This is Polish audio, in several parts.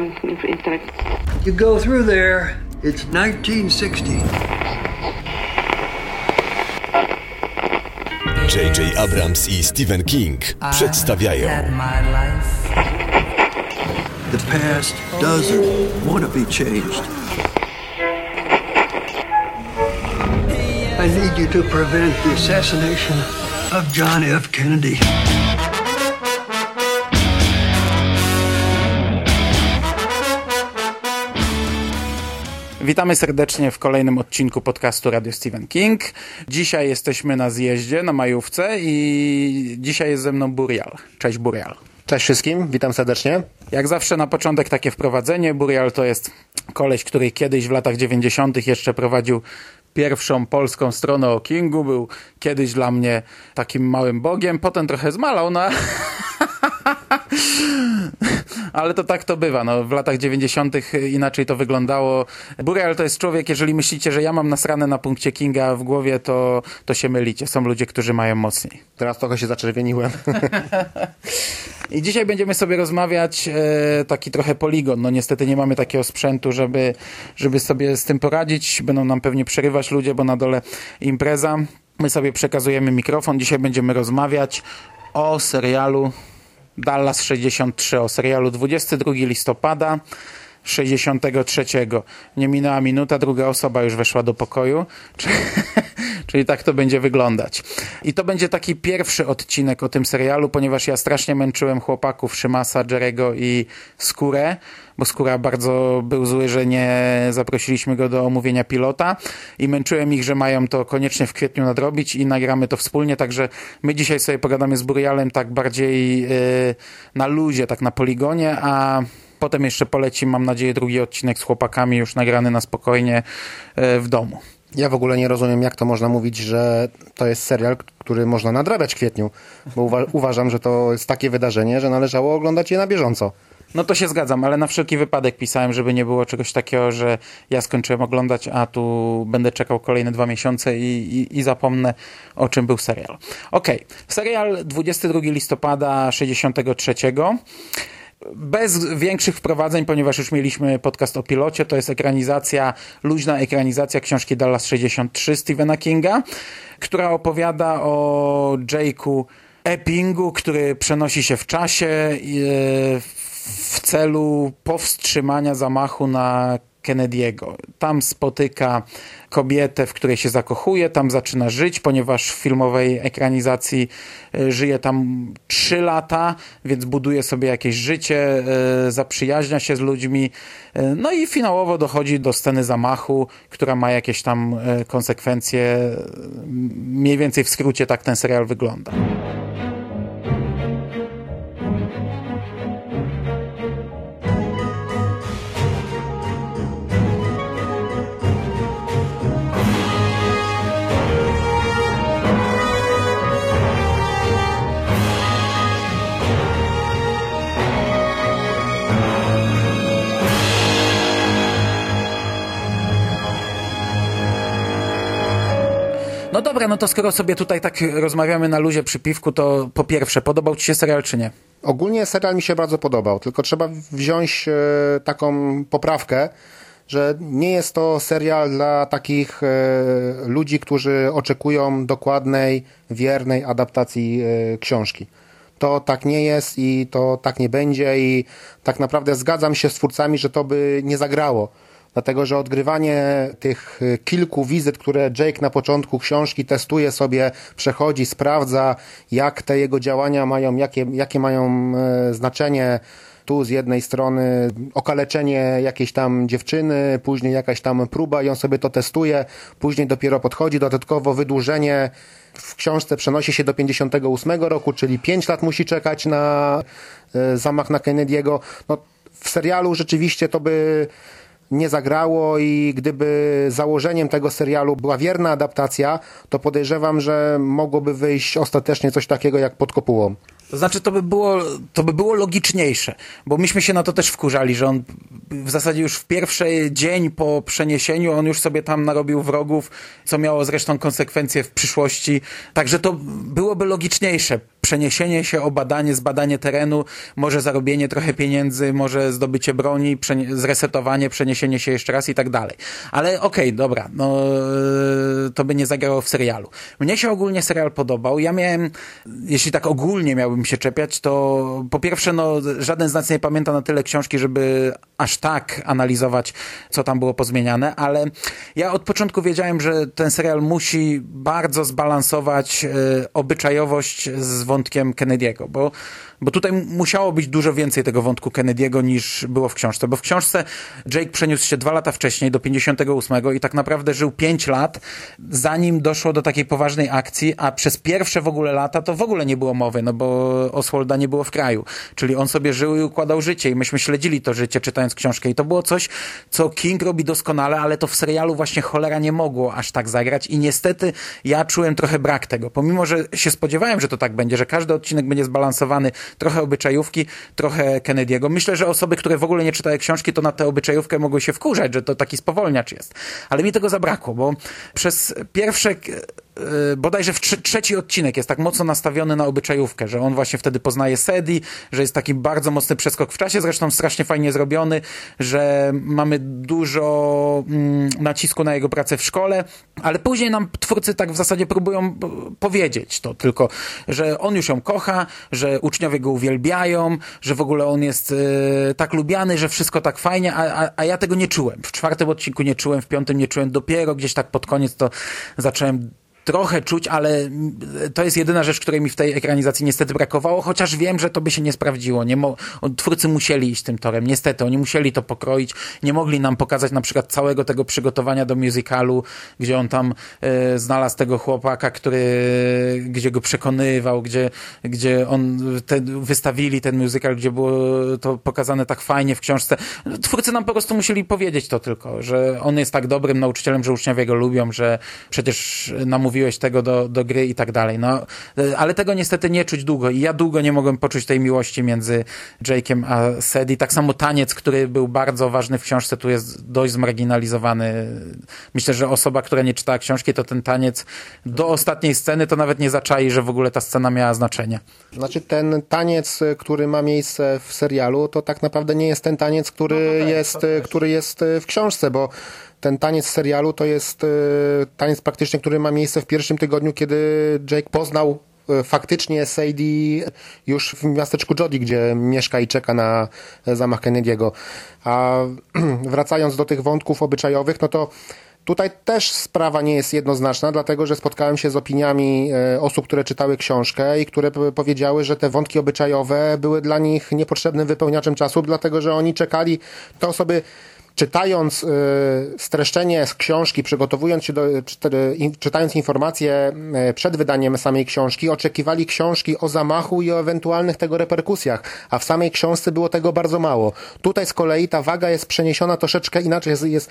miałem intelekt. You go through there, it's 1960. J.J. Abrams i Stephen King przedstawiają The past doesn't want to be changed. I need you to prevent the assassination of John F. Kennedy. Witamy serdecznie w kolejnym odcinku podcastu Radio Stephen King. Dzisiaj jesteśmy na zjeździe, na majówce i dzisiaj jest ze mną Burial. Cześć Burial. Cześć wszystkim, witam serdecznie. Jak zawsze na początek takie wprowadzenie. Burial to jest koleś, który kiedyś w latach 90. jeszcze prowadził pierwszą polską stronę o Kingu. Był kiedyś dla mnie takim małym bogiem. Potem trochę zmalał na... ale to tak to bywa. No, w latach 90. inaczej to wyglądało. Burial to jest człowiek, jeżeli myślicie, że ja mam nasrane na punkcie Kinga w głowie, to, to się mylicie. Są ludzie, którzy mają mocniej. Teraz trochę się zaczerwieniłem. I dzisiaj będziemy sobie rozmawiać e, taki trochę poligon. No niestety nie mamy takiego sprzętu, żeby, żeby sobie z tym poradzić. Będą nam pewnie przerywać ludzie, bo na dole impreza. My sobie przekazujemy mikrofon. Dzisiaj będziemy rozmawiać o serialu Dallas 63, o serialu 22 listopada 63. Nie minęła minuta, druga osoba już weszła do pokoju. Czyli tak to będzie wyglądać. I to będzie taki pierwszy odcinek o tym serialu, ponieważ ja strasznie męczyłem chłopaków Szymasa, Jerego i Skórę, bo Skóra bardzo był zły, że nie zaprosiliśmy go do omówienia pilota i męczyłem ich, że mają to koniecznie w kwietniu nadrobić i nagramy to wspólnie, także my dzisiaj sobie pogadamy z Burialem tak bardziej yy, na luzie, tak na poligonie, a potem jeszcze poleci, mam nadzieję, drugi odcinek z chłopakami już nagrany na spokojnie yy, w domu. Ja w ogóle nie rozumiem, jak to można mówić, że to jest serial, który można nadrabiać w kwietniu, bo uwa uważam, że to jest takie wydarzenie, że należało oglądać je na bieżąco. No to się zgadzam, ale na wszelki wypadek pisałem, żeby nie było czegoś takiego, że ja skończyłem oglądać, a tu będę czekał kolejne dwa miesiące i, i, i zapomnę, o czym był serial. Okej, okay. serial 22 listopada 63 bez większych wprowadzeń, ponieważ już mieliśmy podcast o pilocie, to jest ekranizacja, luźna ekranizacja książki Dallas 63 Stephena Kinga, która opowiada o Jake'u Eppingu, który przenosi się w czasie w celu powstrzymania zamachu na Kennedy'ego. Tam spotyka kobietę, w której się zakochuje, tam zaczyna żyć, ponieważ w filmowej ekranizacji żyje tam trzy lata, więc buduje sobie jakieś życie, zaprzyjaźnia się z ludźmi, no i finałowo dochodzi do sceny zamachu, która ma jakieś tam konsekwencje. Mniej więcej w skrócie tak ten serial wygląda. No dobra, no to skoro sobie tutaj tak rozmawiamy na luzie przy piwku, to po pierwsze, podobał Ci się serial czy nie? Ogólnie serial mi się bardzo podobał, tylko trzeba wziąć e, taką poprawkę, że nie jest to serial dla takich e, ludzi, którzy oczekują dokładnej, wiernej adaptacji e, książki. To tak nie jest i to tak nie będzie i tak naprawdę zgadzam się z twórcami, że to by nie zagrało dlatego że odgrywanie tych kilku wizyt, które Jake na początku książki testuje sobie, przechodzi, sprawdza, jak te jego działania mają, jakie, jakie mają znaczenie. Tu z jednej strony okaleczenie jakiejś tam dziewczyny, później jakaś tam próba i on sobie to testuje, później dopiero podchodzi, dodatkowo wydłużenie w książce przenosi się do 58 roku, czyli 5 lat musi czekać na zamach na Kennedy'ego. No, w serialu rzeczywiście to by nie zagrało i gdyby założeniem tego serialu była wierna adaptacja, to podejrzewam, że mogłoby wyjść ostatecznie coś takiego jak pod kopułą. To znaczy, to by, było, to by było logiczniejsze, bo myśmy się na to też wkurzali, że on w zasadzie już w pierwszy dzień po przeniesieniu on już sobie tam narobił wrogów, co miało zresztą konsekwencje w przyszłości. Także to byłoby logiczniejsze. Przeniesienie się o badanie, zbadanie terenu, może zarobienie trochę pieniędzy, może zdobycie broni, zresetowanie, przeniesienie się jeszcze raz i tak dalej. Ale okej, okay, dobra, no to by nie zagrało w serialu. Mnie się ogólnie serial podobał. Ja miałem, jeśli tak ogólnie miałbym się czepiać, to po pierwsze, no żaden z nas nie pamięta na tyle książki, żeby aż tak analizować, co tam było pozmieniane, ale ja od początku wiedziałem, że ten serial musi bardzo zbalansować y, obyczajowość z wątkiem Kennedy'ego, bo bo tutaj musiało być dużo więcej tego wątku Kennedy'ego niż było w książce, bo w książce Jake przeniósł się dwa lata wcześniej, do 58 i tak naprawdę żył pięć lat, zanim doszło do takiej poważnej akcji, a przez pierwsze w ogóle lata to w ogóle nie było mowy, no bo Oswalda nie było w kraju, czyli on sobie żył i układał życie i myśmy śledzili to życie czytając książkę. I to było coś, co King robi doskonale, ale to w serialu właśnie cholera nie mogło aż tak zagrać. I niestety ja czułem trochę brak tego, pomimo, że się spodziewałem, że to tak będzie, że każdy odcinek będzie zbalansowany trochę obyczajówki, trochę Kennedy'ego. Myślę, że osoby, które w ogóle nie czytają książki, to na tę obyczajówkę mogły się wkurzać, że to taki spowolniacz jest. Ale mi tego zabrakło, bo przez pierwsze bodajże w trze trzeci odcinek jest tak mocno nastawiony na obyczajówkę, że on właśnie wtedy poznaje Sedi, że jest taki bardzo mocny przeskok w czasie, zresztą strasznie fajnie zrobiony, że mamy dużo mm, nacisku na jego pracę w szkole, ale później nam twórcy tak w zasadzie próbują powiedzieć to tylko, że on już ją kocha, że uczniowie go uwielbiają, że w ogóle on jest y, tak lubiany, że wszystko tak fajnie, a, a, a ja tego nie czułem. W czwartym odcinku nie czułem, w piątym nie czułem, dopiero gdzieś tak pod koniec to zacząłem trochę czuć, ale to jest jedyna rzecz, której mi w tej ekranizacji niestety brakowało, chociaż wiem, że to by się nie sprawdziło. Nie mo twórcy musieli iść tym torem. Niestety, oni musieli to pokroić. Nie mogli nam pokazać na przykład całego tego przygotowania do musicalu, gdzie on tam e, znalazł tego chłopaka, który, gdzie go przekonywał, gdzie, gdzie on, te, wystawili ten musical, gdzie było to pokazane tak fajnie w książce. Twórcy nam po prostu musieli powiedzieć to tylko, że on jest tak dobrym nauczycielem, że uczniowie go lubią, że przecież namówił mówiłeś tego do, do gry i tak dalej. No, e, ale tego niestety nie czuć długo i ja długo nie mogłem poczuć tej miłości między Jake'em a Sedi. Tak samo taniec, który był bardzo ważny w książce, tu jest dość zmarginalizowany. Myślę, że osoba, która nie czytała książki, to ten taniec do ostatniej sceny to nawet nie zaczai, że w ogóle ta scena miała znaczenie. Znaczy ten taniec, który ma miejsce w serialu, to tak naprawdę nie jest ten taniec, który, no, no jest, który jest w książce, bo ten taniec serialu to jest e, taniec praktycznie, który ma miejsce w pierwszym tygodniu, kiedy Jake poznał e, faktycznie Sadie już w miasteczku Jody, gdzie mieszka i czeka na zamach Kennedy'ego. A wracając do tych wątków obyczajowych, no to Tutaj też sprawa nie jest jednoznaczna, dlatego że spotkałem się z opiniami e, osób, które czytały książkę i które powiedziały, że te wątki obyczajowe były dla nich niepotrzebnym wypełniaczem czasu, dlatego że oni czekali, te osoby czytając y, streszczenie z książki, przygotowując się do, czytając informacje y, przed wydaniem samej książki, oczekiwali książki o zamachu i o ewentualnych tego reperkusjach, a w samej książce było tego bardzo mało. Tutaj z kolei ta waga jest przeniesiona troszeczkę inaczej. Jest, jest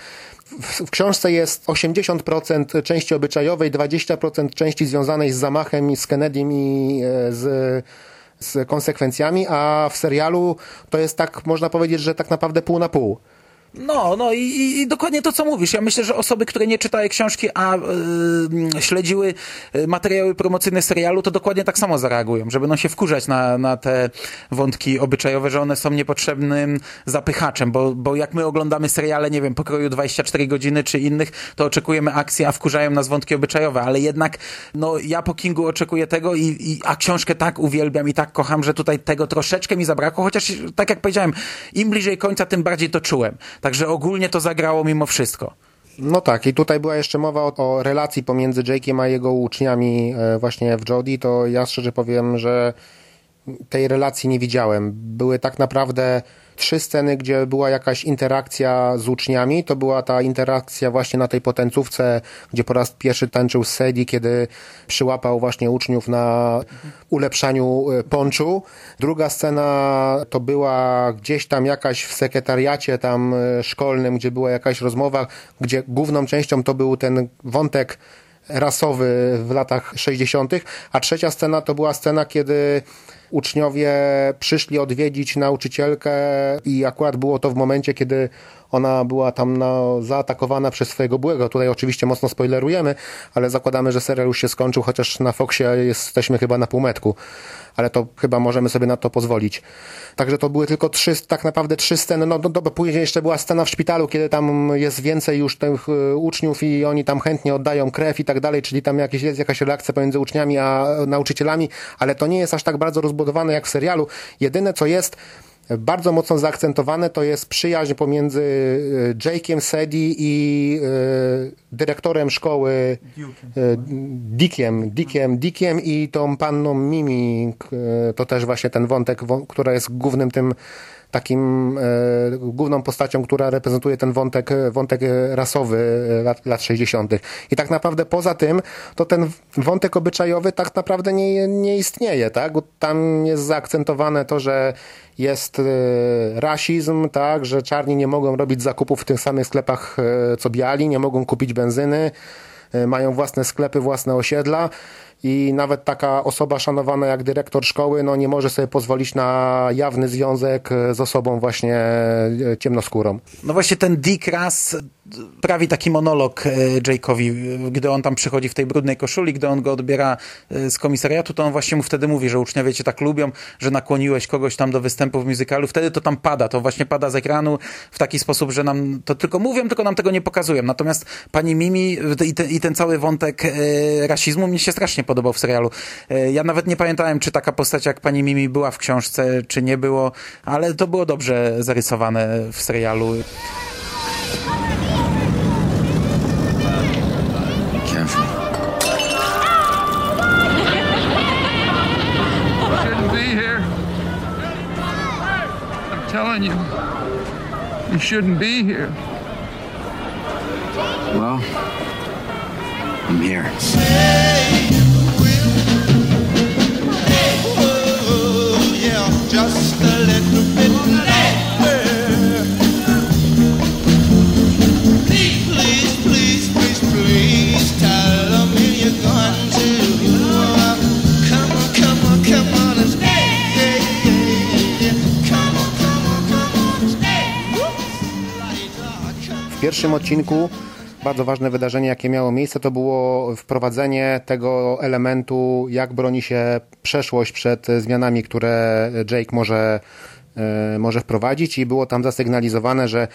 w, książce jest 80% części obyczajowej, 20% części związanej z zamachem i z Kennedym i y, z z konsekwencjami, a w serialu to jest tak, można powiedzieć, że tak naprawdę pół na pół. No, no i, i, dokładnie to, co mówisz. Ja myślę, że osoby, które nie czytały książki, a yy, śledziły y, materiały promocyjne serialu, to dokładnie tak samo zareagują, że będą się wkurzać na, na te wątki obyczajowe, że one są niepotrzebnym zapychaczem, bo, bo jak my oglądamy seriale, nie wiem, pokroju 24 godziny czy innych, to oczekujemy akcji, a wkurzają nas wątki obyczajowe, ale jednak, no, ja po Kingu oczekuję tego i, i a książkę tak uwielbiam i tak kocham, że tutaj tego troszeczkę mi zabrakło, chociaż tak jak powiedziałem, im bliżej końca, tym bardziej to czułem. Także ogólnie to zagrało mimo wszystko. No tak, i tutaj była jeszcze mowa o, o relacji pomiędzy Jake'iem a jego uczniami e, właśnie w Jodie, to ja szczerze powiem, że tej relacji nie widziałem. Były tak naprawdę trzy sceny, gdzie była jakaś interakcja z uczniami. To była ta interakcja właśnie na tej potencówce, gdzie po raz pierwszy tańczył Sedi, kiedy przyłapał właśnie uczniów na ulepszaniu e, ponczu. Druga scena to była gdzieś tam jakaś w sekretariacie tam e, szkolnym, gdzie była jakaś rozmowa, gdzie główną częścią to był ten wątek rasowy w latach 60., a trzecia scena to była scena, kiedy uczniowie przyszli odwiedzić nauczycielkę i akurat było to w momencie, kiedy ona była tam no, zaatakowana przez swojego byłego. Tutaj oczywiście mocno spoilerujemy, ale zakładamy, że serial już się skończył, chociaż na Foxie jesteśmy chyba na półmetku. Ale to chyba możemy sobie na to pozwolić. Także to były tylko trzy, tak naprawdę trzy sceny. No, no, no później jeszcze była scena w szpitalu, kiedy tam jest więcej już tych y, uczniów i oni tam chętnie oddają krew i tak dalej, czyli tam jakieś, jest jakaś reakcja pomiędzy uczniami a nauczycielami, ale to nie jest aż tak bardzo rozbudowane jak w serialu. Jedyne co jest, bardzo mocno zaakcentowane to jest przyjaźń pomiędzy e, Jake'iem Sedi i e, dyrektorem szkoły e, Dickiem, Dickiem, Dickiem i tą panną Mimi, to też właśnie ten wątek, która jest głównym tym takim e, główną postacią, która reprezentuje ten wątek, wątek rasowy lat, lat 60. I tak naprawdę poza tym, to ten wątek obyczajowy tak naprawdę nie, nie istnieje, tak? Tam jest zaakcentowane to, że jest e, rasizm, tak, że czarni nie mogą robić zakupów w tych samych sklepach e, co biali, nie mogą kupić benzyny, e, mają własne sklepy, własne osiedla i nawet taka osoba szanowana jak dyrektor szkoły no nie może sobie pozwolić na jawny związek z osobą właśnie ciemnoskórą. No właśnie ten Dick Ras prawi taki monolog e, Jake'owi, gdy on tam przychodzi w tej brudnej koszuli, gdy on go odbiera e, z komisariatu, to on właśnie mu wtedy mówi, że uczniowie cię tak lubią, że nakłoniłeś kogoś tam do występu w musicalu. Wtedy to tam pada, to właśnie pada z ekranu w taki sposób, że nam to tylko mówią, tylko nam tego nie pokazują. Natomiast pani Mimi i, te, i ten cały wątek e, rasizmu mnie się strasznie podobał w serialu. Ja nawet nie pamiętałem, czy taka postać jak pani Mimi była w książce, czy nie było, ale to było dobrze zarysowane w serialu. You, you shouldn't be here. Well, I'm here. Pierwszym odcinku bardzo ważne wydarzenie, jakie miało miejsce, to było wprowadzenie tego elementu, jak broni się przeszłość przed zmianami, które Jake może, e, może wprowadzić i było tam zasygnalizowane, że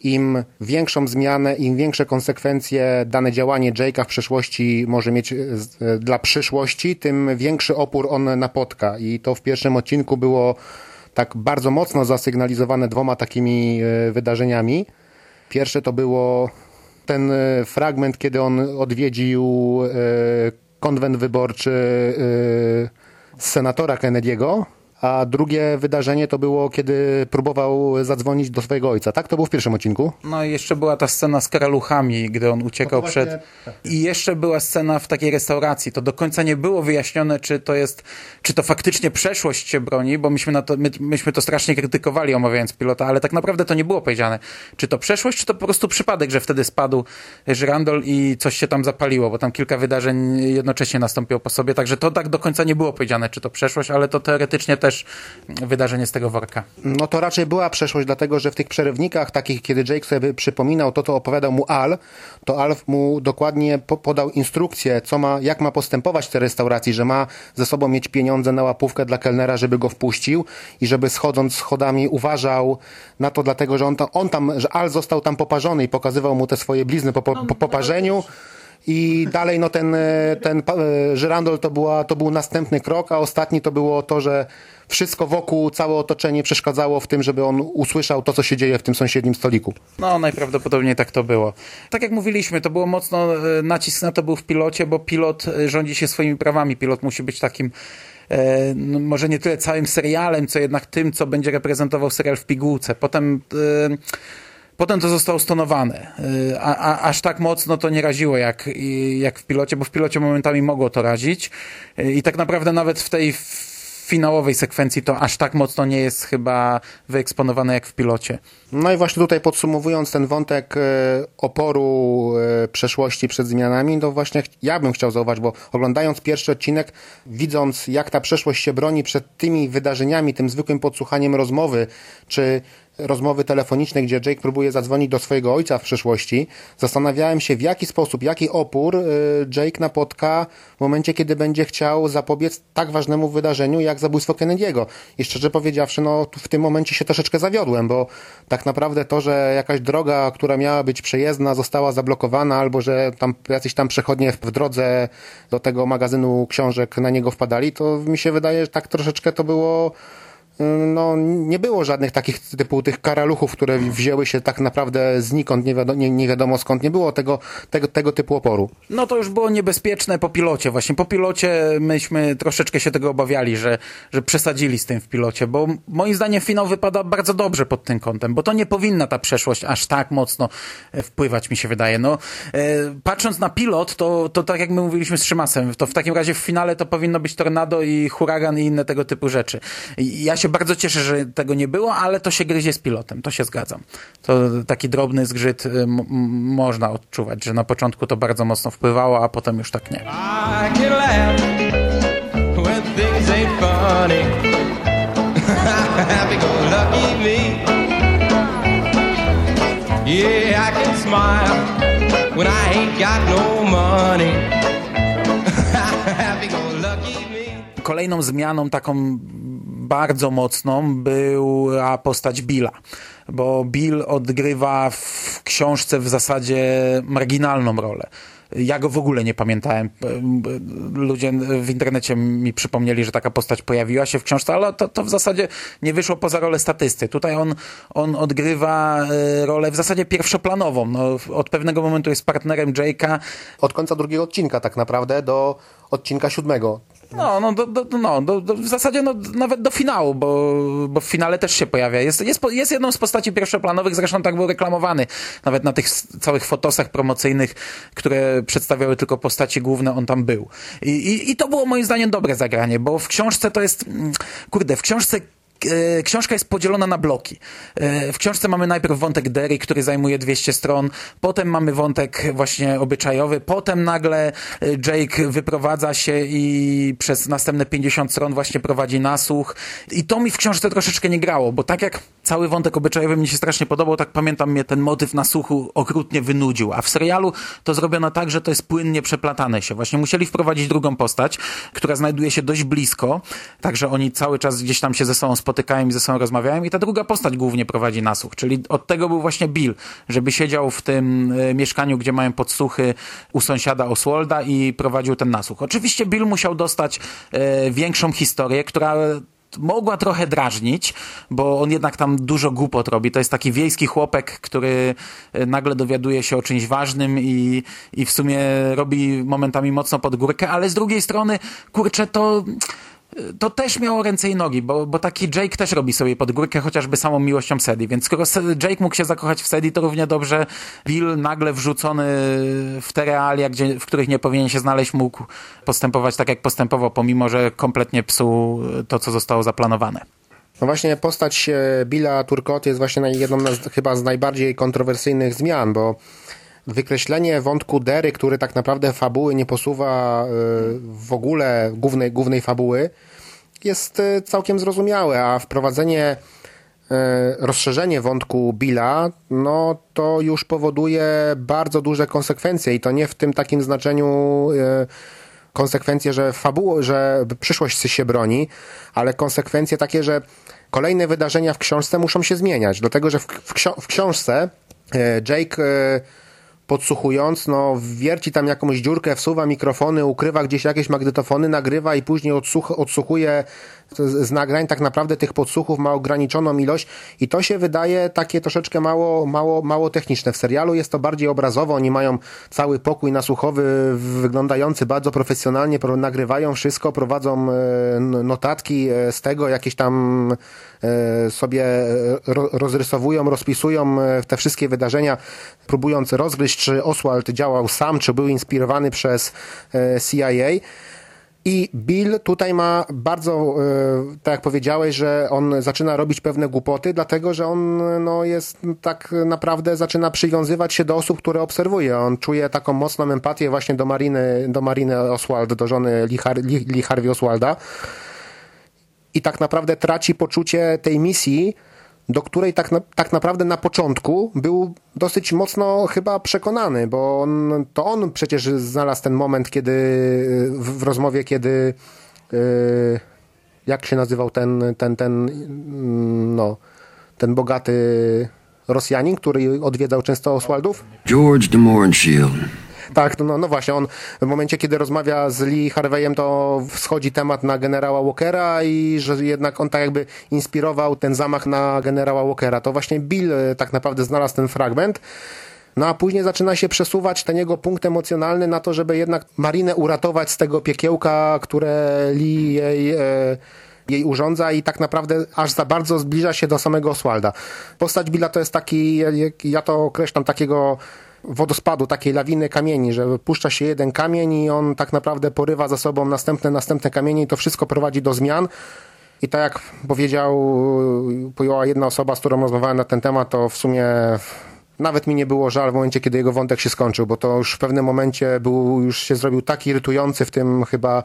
im większą zmianę, im większe konsekwencje dane działanie Jake'a w przeszłości może mieć e, dla przyszłości, tym większy opór on napotka. I to w pierwszym odcinku było tak bardzo mocno zasygnalizowane dwoma takimi e, wydarzeniami. Pierwsze to było ten e, fragment, kiedy on odwiedził e, konwent wyborczy e, senatora Kennedy'ego a drugie wydarzenie to było, kiedy próbował zadzwonić do swojego ojca. Tak? To było w pierwszym odcinku? No i jeszcze była ta scena z karaluchami, gdy on uciekał no przed... Tak. I jeszcze była scena w takiej restauracji. To do końca nie było wyjaśnione, czy to jest, czy to faktycznie przeszłość się broni, bo myśmy, na to, my, myśmy to strasznie krytykowali omawiając pilota, ale tak naprawdę to nie było powiedziane. Czy to przeszłość, czy to po prostu przypadek, że wtedy spadł żyrandol i coś się tam zapaliło, bo tam kilka wydarzeń jednocześnie nastąpiło po sobie, także to tak do końca nie było powiedziane, czy to przeszłość, ale to teoretycznie też też wydarzenie z tego worka. No to raczej była przeszłość, dlatego że w tych przerywnikach takich, kiedy Jake sobie przypominał to, co opowiadał mu Al, to Al mu dokładnie po podał instrukcję, co ma, jak ma postępować w tej restauracji, że ma ze sobą mieć pieniądze na łapówkę dla kelnera, żeby go wpuścił i żeby schodząc schodami uważał na to, dlatego że on, tam, on tam, że Al został tam poparzony i pokazywał mu te swoje blizny po, po, po poparzeniu. I dalej no ten, ten Żyrandol to, była, to był następny krok, a ostatni to było to, że wszystko wokół, całe otoczenie przeszkadzało w tym, żeby on usłyszał to, co się dzieje w tym sąsiednim stoliku. No, najprawdopodobniej tak to było. Tak jak mówiliśmy, to było mocno, e, nacisk na to był w pilocie, bo pilot e, rządzi się swoimi prawami. Pilot musi być takim e, no, może nie tyle całym serialem, co jednak tym, co będzie reprezentował serial w pigułce. Potem Potem to zostało stonowane. A, a, aż tak mocno to nie raziło jak, jak w pilocie, bo w pilocie momentami mogło to razić. I tak naprawdę nawet w tej finałowej sekwencji to aż tak mocno nie jest chyba wyeksponowane jak w pilocie. No i właśnie tutaj podsumowując ten wątek e, oporu przeszłości przed zmianami, to właśnie ja bym chciał zauważyć, bo oglądając pierwszy odcinek, widząc jak ta przeszłość się broni przed tymi wydarzeniami, tym zwykłym podsłuchaniem rozmowy, czy rozmowy telefonicznej, gdzie Jake próbuje zadzwonić do swojego ojca w przeszłości, zastanawiałem się w jaki sposób, jaki opór y, Jake napotka w momencie, kiedy będzie chciał zapobiec tak ważnemu wydarzeniu jak zabójstwo Kennedy'ego. I szczerze powiedziawszy, no w tym momencie się troszeczkę zawiodłem, bo tak naprawdę to, że jakaś droga, która miała być przejezdna, została zablokowana, albo że tam jacyś tam przechodnie w drodze do tego magazynu książek na niego wpadali, to mi się wydaje, że tak troszeczkę to było no, nie było żadnych takich typu tych karaluchów, które wzięły się tak naprawdę znikąd, nie wiadomo, nie, nie wiadomo skąd, nie było tego, tego, tego typu oporu. No to już było niebezpieczne po pilocie. Właśnie po pilocie myśmy troszeczkę się tego obawiali, że, że przesadzili z tym w pilocie, bo moim zdaniem finał wypada bardzo dobrze pod tym kątem, bo to nie powinna ta przeszłość aż tak mocno e, wpływać, mi się wydaje. No, e, patrząc na pilot, to, to tak jak my mówiliśmy z Szymasem, to w takim razie w finale to powinno być tornado i huragan i inne tego typu rzeczy. Ja się bardzo cieszę, że tego nie było, ale to się gryzie z pilotem, to się zgadzam. To taki drobny zgrzyt y, można odczuwać, że na początku to bardzo mocno wpływało, a potem już tak nie. Yeah, I can smile when I ain't got no money. Happy go lucky me. Kolejną zmianą taką bardzo mocną była postać Billa, bo Bill odgrywa w książce w zasadzie marginalną rolę. Ja go w ogóle nie pamiętałem. Ludzie w internecie mi przypomnieli, że taka postać pojawiła się w książce, ale to, to w zasadzie nie wyszło poza rolę statysty. Tutaj on, on odgrywa e, rolę w zasadzie pierwszoplanową. No, od pewnego momentu jest partnerem Jake'a. Od końca drugiego odcinka tak naprawdę do odcinka siódmego. No, no, do, do, no do, do, w zasadzie no, nawet do finału, bo, bo w finale też się pojawia. Jest, jest, jest jedną z postaci pierwszoplanowych, zresztą tak był reklamowany. Nawet na tych całych fotosach promocyjnych, które przedstawiały tylko postaci główne, on tam był. I, i, i to było moim zdaniem dobre zagranie, bo w książce to jest, mm, kurde, w książce książka jest podzielona na bloki. E, W książce mamy najpierw wątek Derry, który zajmuje 200 stron, potem mamy wątek właśnie obyczajowy, potem nagle e, Jake wyprowadza się i przez następne 50 stron właśnie prowadzi nasłuch. I to mi w książce troszeczkę nie grało, bo tak jak cały wątek obyczajowy mi się strasznie podobał, tak pamiętam mnie ten motyw nasłuchu okrutnie wynudził. A w serialu to zrobiono tak, że to jest płynnie przeplatane się. Właśnie musieli wprowadzić drugą postać, która znajduje się dość blisko, także oni cały czas gdzieś tam się ze sobą spotykają i ze sobą rozmawiają i ta druga postać głównie prowadzi nasłuch, czyli od tego był właśnie Bill, żeby siedział w tym e, mieszkaniu, gdzie mają podsłuchy u sąsiada Oswalda i prowadził ten nasłuch. Oczywiście Bill musiał dostać e, większą historię, która mogła trochę drażnić, bo on jednak tam dużo głupot robi. To jest taki wiejski chłopek, który e, nagle dowiaduje się o czymś ważnym i, i w sumie robi momentami mocno pod górkę, ale z drugiej strony, kurczę, to to też miało ręce i nogi, bo, bo taki Jake też robi sobie pod górkę chociażby samą miłością Sadie, więc skoro Jake mógł się zakochać w Sadie, to równie dobrze Bill nagle wrzucony w te realia, gdzie, w których nie powinien się znaleźć, mógł postępować tak, jak postępował, pomimo, że kompletnie psuł to, co zostało zaplanowane. No właśnie postać e, Billa Turcotte jest właśnie jedną z, chyba z najbardziej kontrowersyjnych zmian, bo wykreślenie wątku Dery, który tak naprawdę fabuły nie posuwa e, w ogóle głównej, głównej fabuły, jest e, całkiem zrozumiałe, a wprowadzenie e, rozszerzenie wątku Billa, no to już powoduje bardzo duże konsekwencje i to nie w tym takim znaczeniu konsekwencje, że fabuło, że przyszłość się broni, ale konsekwencje takie, że kolejne wydarzenia w książce muszą się zmieniać, dlatego że w, w, w książce Jake podsłuchując, no wierci tam jakąś dziurkę, wsuwa mikrofony, ukrywa gdzieś jakieś magnetofony, nagrywa i później odsłuch, odsłuchuje z, nagrań, tak naprawdę tych podsłuchów ma ograniczoną ilość i to się wydaje takie troszeczkę mało, mało, mało techniczne. W serialu jest to bardziej obrazowo, oni mają cały pokój nasłuchowy wyglądający bardzo profesjonalnie, pro- nagrywają wszystko, prowadzą e, notatki e, z tego, jakieś tam e, sobie ro, rozrysowują, rozpisują te wszystkie wydarzenia, próbując rozgryźć, czy Oswald działał sam, czy był inspirowany przez CIA. I Bill tutaj ma bardzo, e, tak jak powiedziałeś, że on zaczyna robić pewne głupoty, dlatego że on no, jest tak naprawdę zaczyna przywiązywać się do osób, które obserwuje. On czuje taką mocną empatię właśnie do Mariny, do Mariny Oswald, do żony Lee, Har- Harvey Oswalda. I tak naprawdę traci poczucie tej misji, do której tak, na, tak naprawdę na początku był dosyć mocno chyba przekonany, bo on, to on przecież znalazł ten moment, kiedy w, w rozmowie, kiedy yy, jak się nazywał ten, ten, ten, mm, no, ten bogaty Rosjanin, który odwiedzał często Oswaldów? George de Mohrenschildt. Tak, no, no właśnie, on w momencie, kiedy rozmawia z Lee Harveyem, to wschodzi temat na generała Walkera i że jednak on tak jakby inspirował ten zamach na generała Walkera. To właśnie Bill e, tak naprawdę znalazł ten fragment. No a później zaczyna się przesuwać ten jego punkt emocjonalny na to, żeby jednak Marinę uratować z tego piekiełka, które Lee jej... E, jej urządza i tak naprawdę aż za bardzo zbliża się do samego Oswalda. Postać Billa to jest taki, ja to określam, takiego wodospadu, takiej lawiny kamieni, że puszcza się jeden kamień i on tak naprawdę porywa za sobą następne, następne kamienie i to wszystko prowadzi do zmian. I tak jak powiedział, powiedziała jedna osoba, z którą rozmawiałem na ten temat, to w sumie nawet mi nie było żal w momencie, kiedy jego wątek się skończył, bo to już w pewnym momencie był, już się zrobił tak irytujący w tym chyba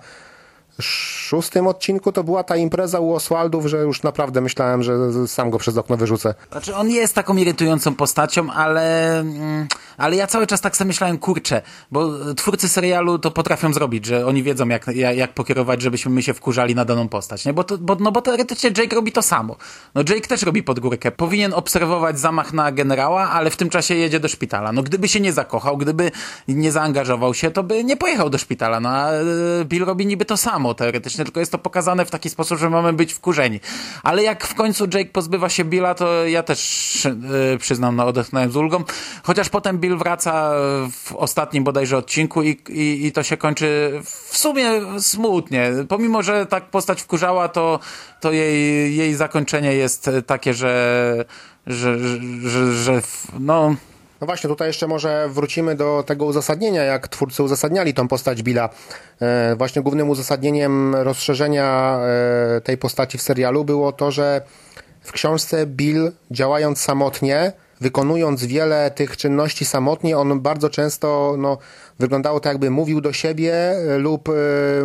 szóstym odcinku to była ta impreza u Oswaldów, że już naprawdę myślałem, że sam go przez okno wyrzucę. Znaczy on jest taką irytującą postacią, ale, mm, ale ja cały czas tak sobie myślałem, kurczę, bo twórcy serialu to potrafią zrobić, że oni wiedzą jak, jak, pokierować, żebyśmy my się wkurzali na daną postać, nie? Bo, to, bo, no bo teoretycznie Jake robi to samo. No Jake też robi pod górkę. Powinien obserwować zamach na generała, ale w tym czasie jedzie do szpitala. No gdyby się nie zakochał, gdyby nie zaangażował się, to by nie pojechał do szpitala. No a e, Bill robi niby to samo teoretycznie, tylko jest to pokazane w taki sposób, że mamy być wkurzeni. Ale jak w końcu Jake pozbywa się Billa, to ja też yy, przyznam, no odetchnąłem z ulgą. Chociaż potem Bill wraca w ostatnim bodajże odcinku i, i, i to się kończy w sumie smutnie. Pomimo, że tak postać wkurzała, to, to jej, jej zakończenie jest takie, że, że, że, że, że no... No właśnie, tutaj jeszcze może wrócimy do tego uzasadnienia, jak twórcy uzasadniali tą postać Billa. E, właśnie głównym uzasadnieniem rozszerzenia e, tej postaci w serialu było to, że w książce Bill działając samotnie, wykonując wiele tych czynności samotnie, on bardzo często no, wyglądało tak, jakby mówił do siebie e, lub e,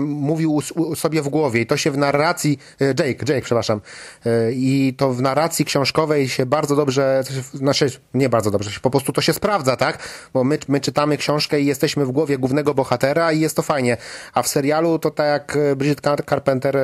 mówił sobie w głowie. I to się w narracji, e, Jake, Jake, przepraszam, i to w narracji książkowej się bardzo dobrze, znaczy nie bardzo dobrze, po prostu to się sprawdza, tak? Bo my, my czytamy książkę i jesteśmy w głowie głównego bohatera i jest to fajnie. A w serialu to tak jak Bridget Carpenter,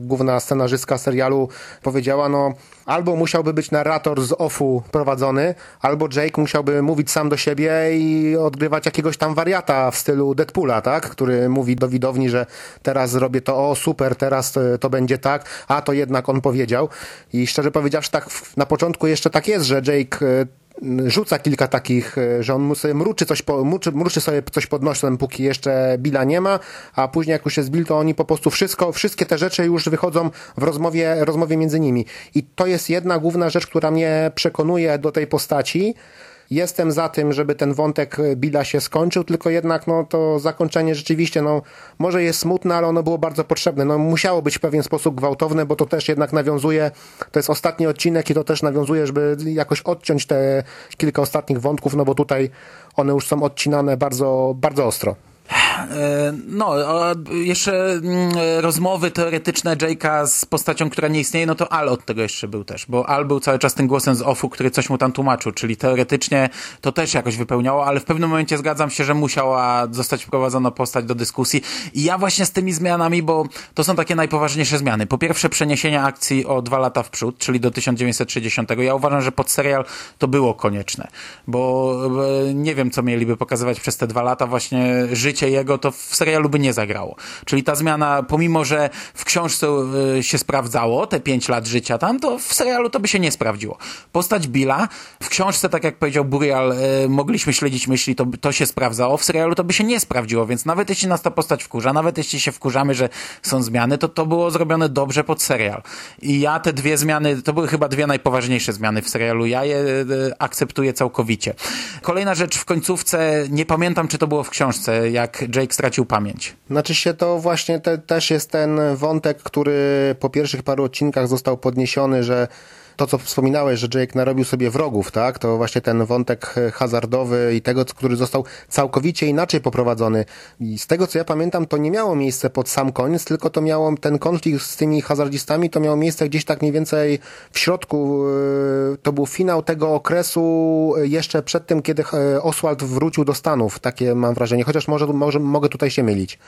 główna scenarzystka serialu powiedziała, no albo musiałby być narrator z offu prowadzony, albo Jake musiałby mówić sam do siebie i odgrywać jakiegoś tam wariata w stylu Deadpoola, tak? Który mówi do widowni, że teraz zrobię to, o super, teraz to, to będzie tak, a to jednak on powiedział. I szczerze powiedziawszy, tak na początku jeszcze tak jest, że Jake e, rzuca kilka takich, e, że on sobie mruczy, coś po, mruczy, mruczy sobie coś pod nosem, póki jeszcze Billa nie ma, a później jak już jest Bill, to oni po prostu wszystko, wszystkie te rzeczy już wychodzą w rozmowie, rozmowie między nimi. I to jest jedna główna rzecz, która mnie przekonuje do tej postaci, Jestem za tym, żeby ten wątek Billa się skończył, tylko jednak no, to zakończenie rzeczywiście no, może jest smutne, ale ono było bardzo potrzebne. No, musiało być w pewien sposób gwałtowne, bo to też jednak nawiązuje, to jest ostatni odcinek i to też nawiązuje, żeby jakoś odciąć te kilka ostatnich wątków, no bo tutaj one już są odcinane bardzo, bardzo ostro. No, jeszcze mm, rozmowy teoretyczne Jake'a z postacią, która nie istnieje, no to Al od tego jeszcze był też, bo Al był cały czas tym głosem z offu, który coś mu tam tłumaczył, czyli teoretycznie to też jakoś wypełniało, ale w pewnym momencie zgadzam się, że musiała zostać wprowadzona postać do dyskusji i ja właśnie z tymi zmianami, bo to są takie najpoważniejsze zmiany. Po pierwsze przeniesienie akcji o dwa lata w przód, czyli do 1960. Ja uważam, że pod serial to było konieczne, bo nie wiem, co mieliby pokazywać przez te dwa lata właśnie życie jego to w serialu by nie zagrało. Czyli ta zmiana, pomimo że w książce y, się sprawdzało, te pięć lat życia tam, to w serialu to by się nie sprawdziło. Postać Billa, w książce, tak jak powiedział Burial, y, mogliśmy śledzić myśli, to, to się sprawdzało, w serialu to by się nie sprawdziło, więc nawet jeśli nas ta postać wkurza, nawet jeśli się wkurzamy, że są zmiany, to to było zrobione dobrze pod serial. I ja te dwie zmiany, to były chyba dwie najpoważniejsze zmiany w serialu, ja je y, akceptuję całkowicie. Kolejna rzecz w końcówce, nie pamiętam, czy to było w książce, jak Jake stracił pamięć. Znaczy się to właśnie te, też jest ten wątek, który po pierwszych paru odcinkach został podniesiony, że to, co wspominałeś, że Jake narobił sobie wrogów, tak? To właśnie ten wątek hazardowy i tego, który został całkowicie inaczej poprowadzony. I z tego, co ja pamiętam, to nie miało miejsce pod sam koniec, tylko to miało ten konflikt z tymi hazardzistami, to miało miejsce gdzieś tak mniej więcej w środku. yy, To był finał tego okresu jeszcze przed tym, kiedy e, Oswald wrócił do Stanów. Takie mam wrażenie. Chociaż może, może mogę tutaj się mylić.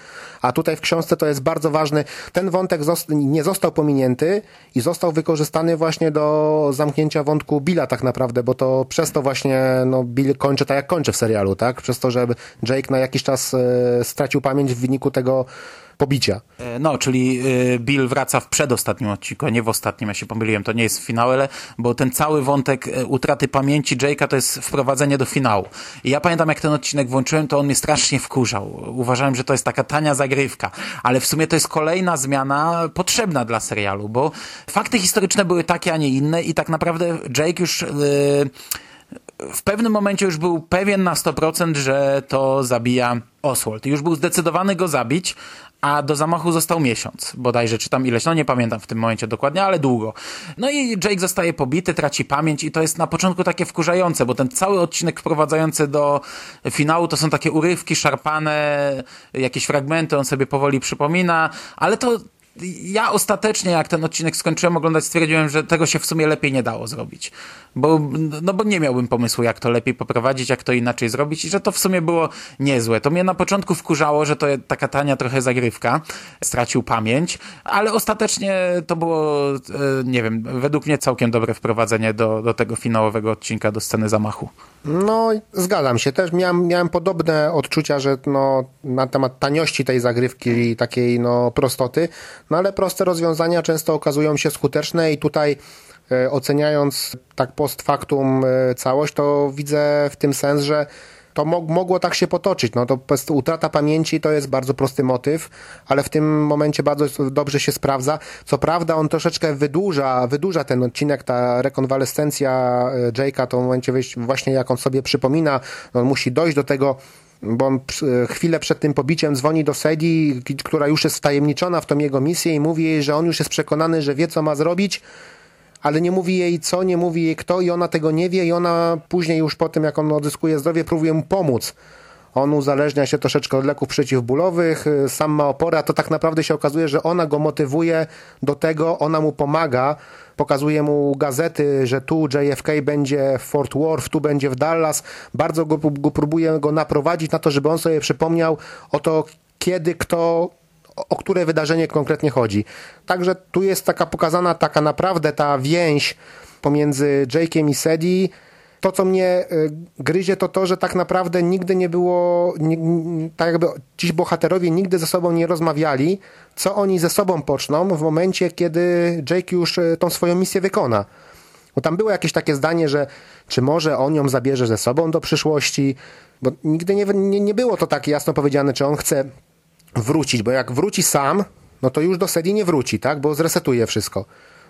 A tutaj w książce to jest bardzo ważny. Ten wątek nie został pominięty i został wykorzystany właśnie do zamknięcia wątku Billa tak naprawdę, bo to przez to właśnie no, Bill kończy tak jak kończy w serialu, tak? Przez to, że Jake na jakiś czas e, stracił pamięć w wyniku tego pobicia. E, No, czyli y, Bill wraca w przedostatnim odcinku, a nie w ostatnim, ja się pomyliłem, to nie jest finał, ale bo ten cały wątek e, utraty pamięci Jake'a to jest wprowadzenie do finału. I ja pamiętam, jak ten odcinek włączyłem, to on mnie strasznie wkurzał. Uważałem, że to jest taka tania zagrywka, ale w sumie to jest kolejna zmiana potrzebna dla serialu, bo fakty historyczne były takie, a nie inne i tak naprawdę Jake już... y, w pewnym momencie już był pewien na 100%, że to zabija Oswald. Już był zdecydowany go zabić, a do zamachu został miesiąc, bodajże, czy tam ileś, no nie pamiętam w tym momencie dokładnie, ale długo. No i Jake zostaje pobity, traci pamięć i to jest na początku takie wkurzające, bo ten cały odcinek wprowadzający do finału to są takie urywki, szarpane, jakieś fragmenty, on sobie powoli przypomina, ale to ja ostatecznie, jak ten odcinek skończyłem oglądać, stwierdziłem, że tego się w sumie lepiej nie dało zrobić. Bo, no bo nie miałbym pomysłu, jak to lepiej poprowadzić, jak to inaczej zrobić i że to w sumie było niezłe. To mnie na początku wkurzało, że to taka tania trochę zagrywka. Stracił pamięć, ale ostatecznie to było, e, nie wiem, według mnie całkiem dobre wprowadzenie do, do tego finałowego odcinka, do sceny zamachu. No, zgadzam się. Też miałem, miałem podobne odczucia, że no, na temat taniości tej zagrywki i takiej no, prostoty, no ale proste rozwiązania często okazują się skuteczne i tutaj oceniając tak post factum e, całość, to widzę w tym sens, że to mo- mogło tak się potoczyć. No to utrata pamięci to jest bardzo prosty motyw, ale w tym momencie bardzo dobrze się sprawdza. Co prawda on troszeczkę wydłuża, wydłuża ten odcinek, ta rekonwalescencja e, Jake'a, to w momencie właśnie jak on sobie przypomina, on musi dojść do tego, bo on chwilę przed tym pobiciem dzwoni do Sadie, która już jest wtajemniczona w tą jego misję i mówi jej, że on już jest przekonany, że wie co ma zrobić, ale nie mówi jej co, nie mówi jej kto i ona tego nie wie i ona później już po tym, jak on odzyskuje zdrowie, próbuje mu pomóc. On uzależnia się troszeczkę od leków przeciwbólowych, y, sam ma oporę, a to tak naprawdę się okazuje, że ona go motywuje do tego, ona mu pomaga, pokazuje mu gazety, że tu JFK będzie w Fort Worth, tu będzie w Dallas, bardzo go, go próbuje go naprowadzić na to, żeby on sobie przypomniał o to, kiedy, kto, o- które wydarzenie konkretnie chodzi. Także tu jest taka pokazana taka naprawdę ta więź pomiędzy Jake'iem i Sadie. To, co mnie y, gryzie, to to, że tak naprawdę nigdy nie było, nie- tak jakby ci bohaterowie nigdy ze sobą nie rozmawiali, co oni ze sobą poczną w momencie, kiedy Jake już y, tą swoją misję wykona. Bo tam było jakieś takie zdanie, że czy może on ją zabierze ze sobą do przyszłości, bo nigdy nie, nie, nie było to tak jasno powiedziane, czy on chce wrócić, bo jak wróci sam, no to już do Sadie nie wróci, tak? Bo zresetuje wszystko.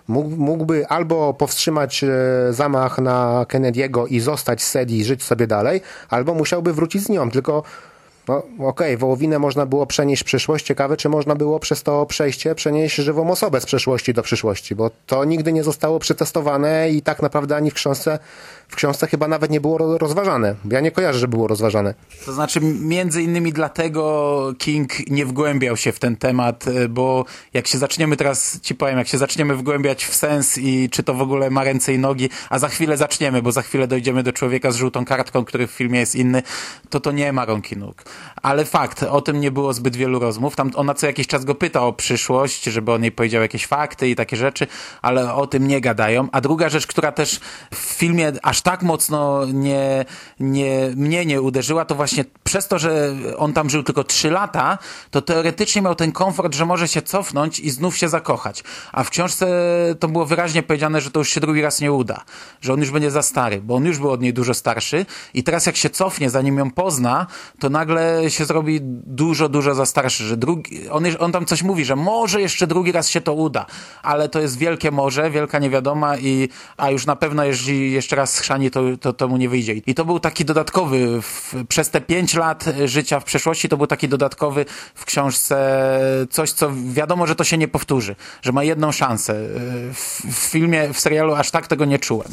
Mógł, mógłby albo powstrzymać e, zamach na Kennedy'ego i zostać z Sadie i żyć sobie dalej, albo musiałby wrócić z nią, tylko no okej, wołowinę można było przenieść w przyszłość. Ciekawe, czy można było przez to przejście przenieść żywą osobę z przeszłości do przyszłości, bo to nigdy nie zostało przetestowane i tak naprawdę ani w książce, w książce chyba nawet nie było ro- rozważane. Ja nie kojarzę, że było rozważane. To znaczy, między innymi dlatego King nie wgłębiał się w ten temat, y, bo jak się zaczniemy teraz, ci powiem, jak się zaczniemy wgłębiać w sens i czy to w ogóle ma ręce i nogi, a za chwilę zaczniemy, bo za chwilę dojdziemy do człowieka z żółtą kartką, który w filmie jest inny, to to nie ma rąk i nóg. Ale fakt, o tym nie było zbyt wielu rozmów. Tam ona co jakiś czas go pyta o przyszłość, żeby on jej powiedział jakieś fakty i takie rzeczy, ale o tym nie gadają. A druga rzecz, która też w filmie aż tak mocno nie, nie, mnie nie uderzyła, to właśnie przez to, że on tam żył tylko trzy lata, to teoretycznie miał ten komfort, że może się cofnąć i znów się zakochać. A w książce to było wyraźnie powiedziane, że to już się drugi raz nie uda, że on już będzie za stary, bo on już był od niej dużo starszy i teraz jak się cofnie, zanim ją pozna, to nagle się zrobi dużo, dużo za starszy, że drugi, on, on tam coś mówi, że może jeszcze drugi raz się to uda, ale to jest wielkie morze, wielka niewiadoma i, a już na pewno jeśli jeszcze raz schrzani, to, to, to mu nie wyjdzie. I to był taki dodatkowy, w, przez te pięć lat życia w przeszłości, to był taki dodatkowy w książce coś, co wiadomo, że to się nie powtórzy, że ma jedną szansę. W, w filmie, w serialu aż tak tego nie czułem.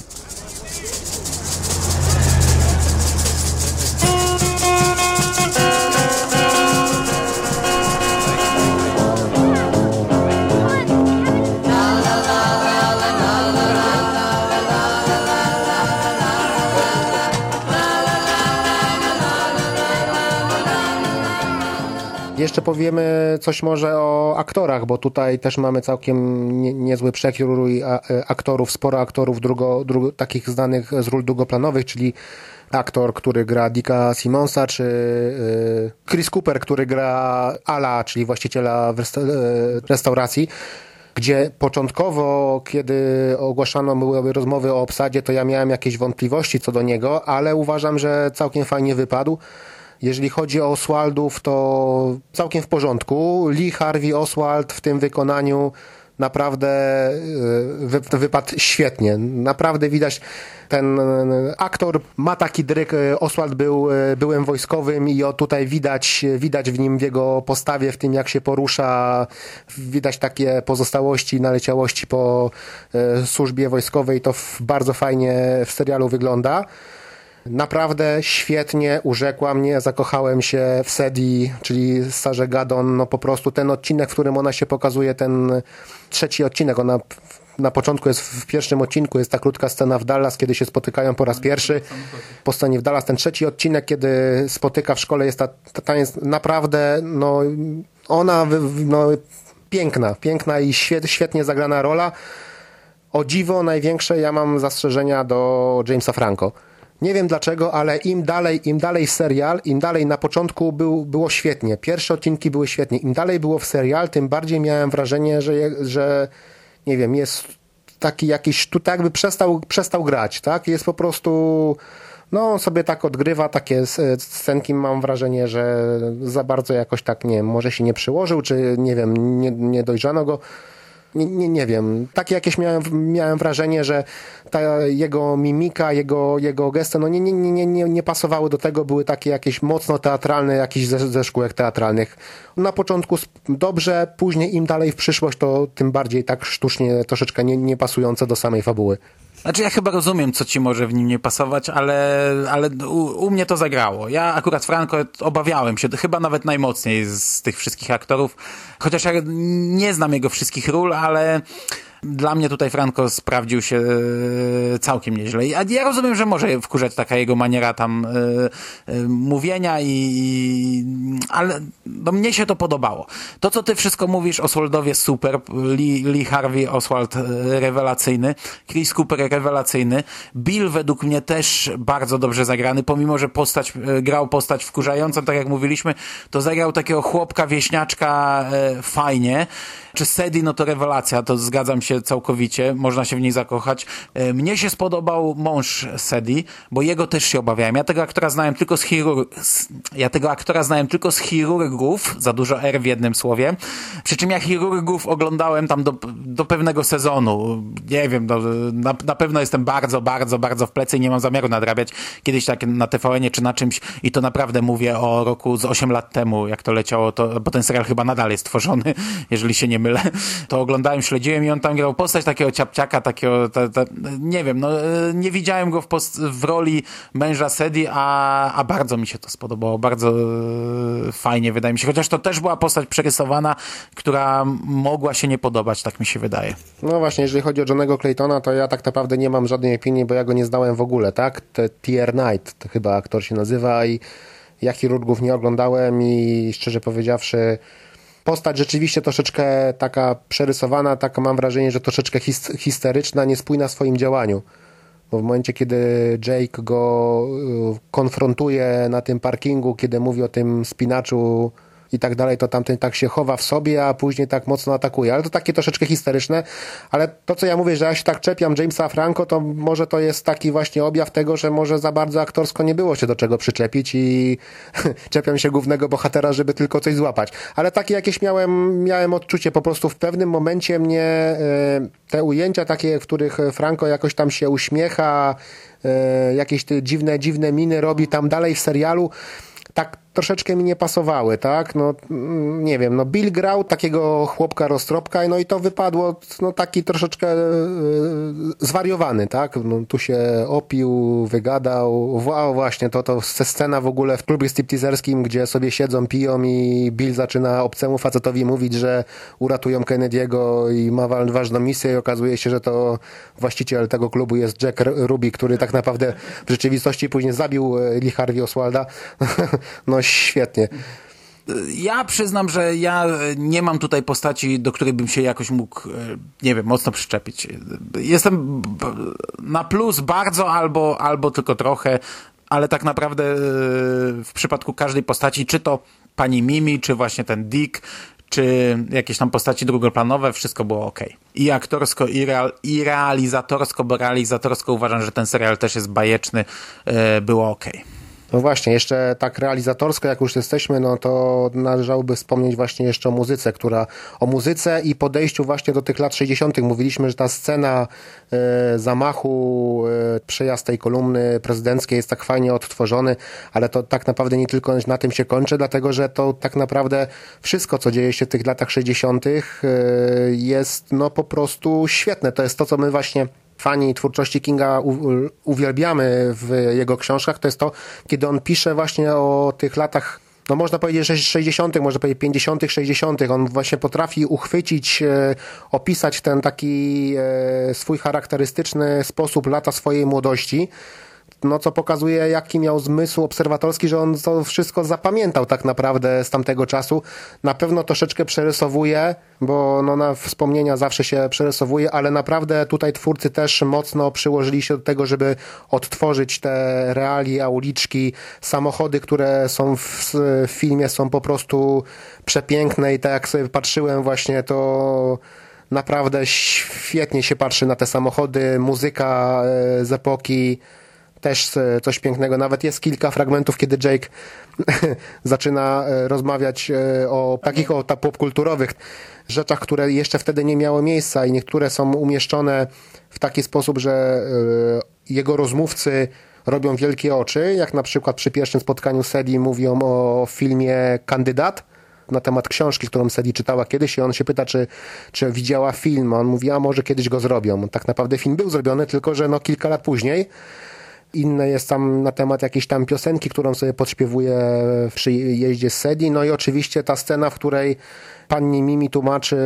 Jeszcze powiemy coś może o aktorach, bo tutaj też mamy całkiem nie, niezły przekrój e, aktorów, sporo aktorów drugo, takich znanych z ról długoplanowych, czyli aktor, który gra Dicka Simonsa, czy y, Chris Cooper, który gra Ala, czyli właściciela e, restauracji gdzie początkowo, kiedy ogłaszano były rozmowy o obsadzie, to ja miałem jakieś wątpliwości co do niego, ale uważam, że całkiem fajnie wypadł. Jeżeli chodzi o Oswaldów, to całkiem w porządku. Lee Harvey Oswald w tym wykonaniu naprawdę y, wy, wypadł świetnie. Naprawdę widać, ten y, aktor ma taki dryk. y, Oswald był byłem wojskowym i o tutaj widać, widać w nim, w jego postawie, w tym jak się porusza, widać takie pozostałości, naleciałości po służbie wojskowej. To bardzo fajnie w serialu wygląda. Naprawdę świetnie urzekła mnie, zakochałem się w Sedi, czyli Sarze Gadon, no po prostu ten odcinek, w którym ona się pokazuje, ten trzeci odcinek, ona na początku jest w pierwszym odcinku, jest ta krótka scena w Dallas, kiedy się spotykają po raz pierwszy, po scenie w Dallas, ten trzeci odcinek, kiedy spotyka w szkole, jest ta, ta, ta jest naprawdę, no ona, no piękna, piękna i świet, świetnie zagrana rola. O dziwo największe ja mam zastrzeżenia do Jamesa Franco. Nie wiem dlaczego, ale im dalej, im dalej serial, im dalej na początku był, było świetnie. Pierwsze odcinki były świetnie. Im dalej było w serial, tym bardziej miałem wrażenie, że, że nie wiem, jest taki jakiś, tu tak jakby przestał, przestał grać, tak? Jest po prostu, no on sobie tak odgrywa takie scenki, mam wrażenie, że za bardzo jakoś tak, nie wiem, może się nie przyłożył, czy nie wiem, nie, nie dojrzano go. Nie, nie, nie wiem. Takie jakieś miałem, miałem wrażenie, że ta jego mimika, jego, jego gesty, no nie, nie, nie, nie, nie pasowały do tego, były takie jakieś mocno teatralne, jakieś ze, ze szkółek teatralnych. Na początku dobrze, później im dalej w przyszłość, to tym bardziej tak sztucznie, troszeczkę nie, nie pasujące do samej fabuły. Znaczy ja chyba rozumiem, co ci może w nim nie pasować, ale, ale u, u mnie to zagrało. Ja akurat Franco obawiałem się, chyba nawet najmocniej z tych wszystkich aktorów, chociaż ja nie znam jego wszystkich ról, ale dla mnie tutaj Franco sprawdził się e, całkiem nieźle. Ja, rozumiem, że może wkurzać taka jego maniera tam e, e, mówienia i, ale no, mnie się to podobało. To, co ty wszystko mówisz, Oswaldowie super, Lee, Lee Harvey Oswald rewelacyjny, Chris Cooper rewelacyjny, Bill według mnie też bardzo dobrze zagrany, pomimo, że postać, grał postać wkurzającą, tak jak mówiliśmy, to zagrał takiego chłopka, wieśniaczka fajnie. Czy Sedi, no to rewelacja, to zgadzam się całkowicie, można się w niej zakochać. E, Mnie się spodobał mąż Sedi, bo jego też się obawiałem. Ja tego aktora znałem tylko z chirurg... Ja tego aktora znałem tylko z chirurgów, za dużo R w jednym słowie. Przy czym ja chirurgów oglądałem tam do, do pewnego sezonu. Nie wiem, no, na, na pewno jestem bardzo, bardzo, bardzo w plecy i nie mam zamiaru nadrabiać kiedyś tak na TVN-ie czy na czymś i to naprawdę mówię o roku z 8 lat temu, jak to leciało, to, bo ten serial chyba nadal jest tworzony, jeżeli się nie mylę. To oglądałem, śledziłem i on tam grał postać takiego ciapciaka, takiego, ta, ta, nie wiem, no e, nie widziałem go w, post, w roli męża Sedi, a, a bardzo mi się to spodobało, bardzo e, fajnie wydaje mi się, chociaż to też była postać przerysowana, która mogła się nie podobać, tak mi się wydaje. No właśnie, jeżeli chodzi o Johnego Claytona, to ja tak naprawdę nie mam żadnej opinii, bo ja go nie znałem w ogóle, tak? Tier Knight, to chyba aktor się nazywa i ja chirurgów nie oglądałem i szczerze powiedziawszy postać rzeczywiście troszeczkę taka przerysowana, taka mam wrażenie, że troszeczkę his histeryczna, niespójna w swoim działaniu. Bo w momencie, kiedy Jake go y, konfrontuje na tym parkingu, kiedy mówi o tym spinaczu i tak dalej, to tamten tak się chowa w sobie, a później tak mocno atakuje. Ale to takie troszeczkę histeryczne. Ale to, co ja mówię, że ja się tak czepiam Jamesa Franco, to może to jest taki właśnie objaw tego, że może za bardzo aktorsko nie było się do czego przyczepić i czepiam się głównego bohatera, żeby tylko coś złapać. Ale takie jakieś miałem, miałem odczucie, po prostu w pewnym momencie mnie e, te ujęcia takie, w których Franco jakoś tam się uśmiecha, e, jakieś te dziwne, dziwne miny robi tam dalej w serialu, troszeczkę mi nie pasowały, tak? No, mm, nie wiem, no Bill grał takiego chłopka roztropka, no i to wypadło, no taki troszeczkę e, zwariowany, tak? No, tu się opił, wygadał, wow, właśnie, to, to scena w ogóle w klubie stripteaserskim, gdzie sobie siedzą, piją i Bill zaczyna obcemu facetowi mówić, że uratują Kennedy'ego i ma wa- ważną misję i okazuje się, że to właściciel tego klubu jest Jack Ruby, który tak naprawdę w rzeczywistości później zabił e, Lee Harvey Oswalda. no świetnie. Ja przyznam, że ja nie mam tutaj postaci, do której bym się jakoś mógł, e, nie wiem, mocno przyczepić. Jestem na plus bardzo albo, albo tylko trochę, ale tak naprawdę e, w przypadku każdej postaci, czy to pani Mimi, czy właśnie ten Dick, czy jakieś tam postaci drugoplanowe, wszystko było ok. I aktorsko, i, real, i realizatorsko, bo realizatorsko uważam, że ten serial też jest bajeczny, e, było ok. No właśnie, jeszcze tak realizatorsko, jak już jesteśmy, no to należałoby wspomnieć właśnie jeszcze o muzyce, która, o muzyce i podejściu właśnie do tych lat 60. Mówiliśmy, że ta scena e, zamachu, e, przejazd tej kolumny prezydenckiej jest tak fajnie odtworzony, ale to tak naprawdę nie tylko na tym się kończy, dlatego że to tak naprawdę wszystko, co dzieje się w tych latach 60. E, jest no po prostu świetne. To jest to, co my właśnie fani twórczości Kinga uwielbiamy w jego książkach, to jest to, kiedy on pisze właśnie o tych latach no można powiedzieć, że 60., można powiedzieć 50., 60. On właśnie potrafi uchwycić, e, opisać ten taki e, swój charakterystyczny sposób lata swojej młodości. No, co pokazuje, jaki miał zmysł obserwatorski, że on to wszystko zapamiętał tak naprawdę z tamtego czasu. Na pewno troszeczkę przerysowuje, bo no, na wspomnienia zawsze się przerysowuje, ale naprawdę tutaj twórcy też mocno przyłożyli się do tego, żeby odtworzyć te realia, uliczki, samochody, które są w, w filmie są po prostu przepiękne i tak jak sobie patrzyłem właśnie to naprawdę świetnie się patrzy na te samochody, muzyka e, z epoki, też e, coś pięknego. Nawet jest kilka fragmentów, kiedy Jake zaczyna e, rozmawiać e, o takich o popkulturowych rzeczach, które jeszcze wtedy nie miały miejsca i niektóre są umieszczone w taki sposób, że jego rozmówcy robią wielkie oczy, jak na przykład przy pierwszym spotkaniu Sedi mówią o filmie Kandydat, na temat książki, którą Sedi czytała kiedyś i on się pyta, czy, czy widziała film. On mówi, a może kiedyś go zrobią. Tak naprawdę film był zrobiony, tylko że no kilka lat później. Inne jest tam na temat jakiejś tam piosenki, którą sobie podśpiewuje przy jeździe z Sedi. No i oczywiście ta scena, w której pani Mimi tłumaczy,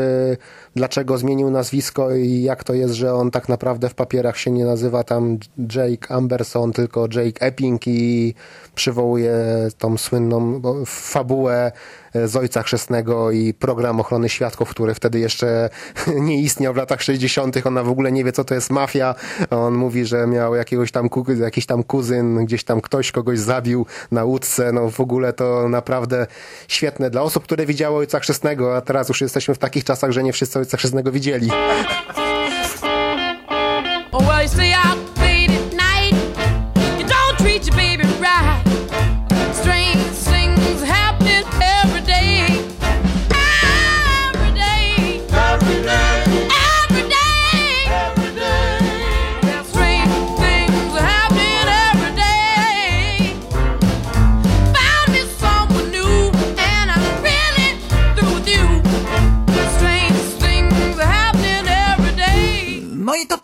dlaczego zmienił nazwisko i jak to jest, że on tak naprawdę w papierach się nie nazywa tam Jake Amberson, tylko Jake Epping i przywołuje tą słynną fabułę z Ojca Chrzestnego i program ochrony świadków, który wtedy jeszcze nie istniał w latach 60. Ona w ogóle nie wie, co to jest mafia. On mówi, że miał jakiegoś tam, jakiś tam kuzyn, gdzieś tam ktoś kogoś zabił na łódce. No w ogóle to naprawdę świetne dla osób, które widziały Ojca Chrzestnego, a teraz już jesteśmy w takich czasach, że nie wszyscy Ojca Chrzestnego widzieli.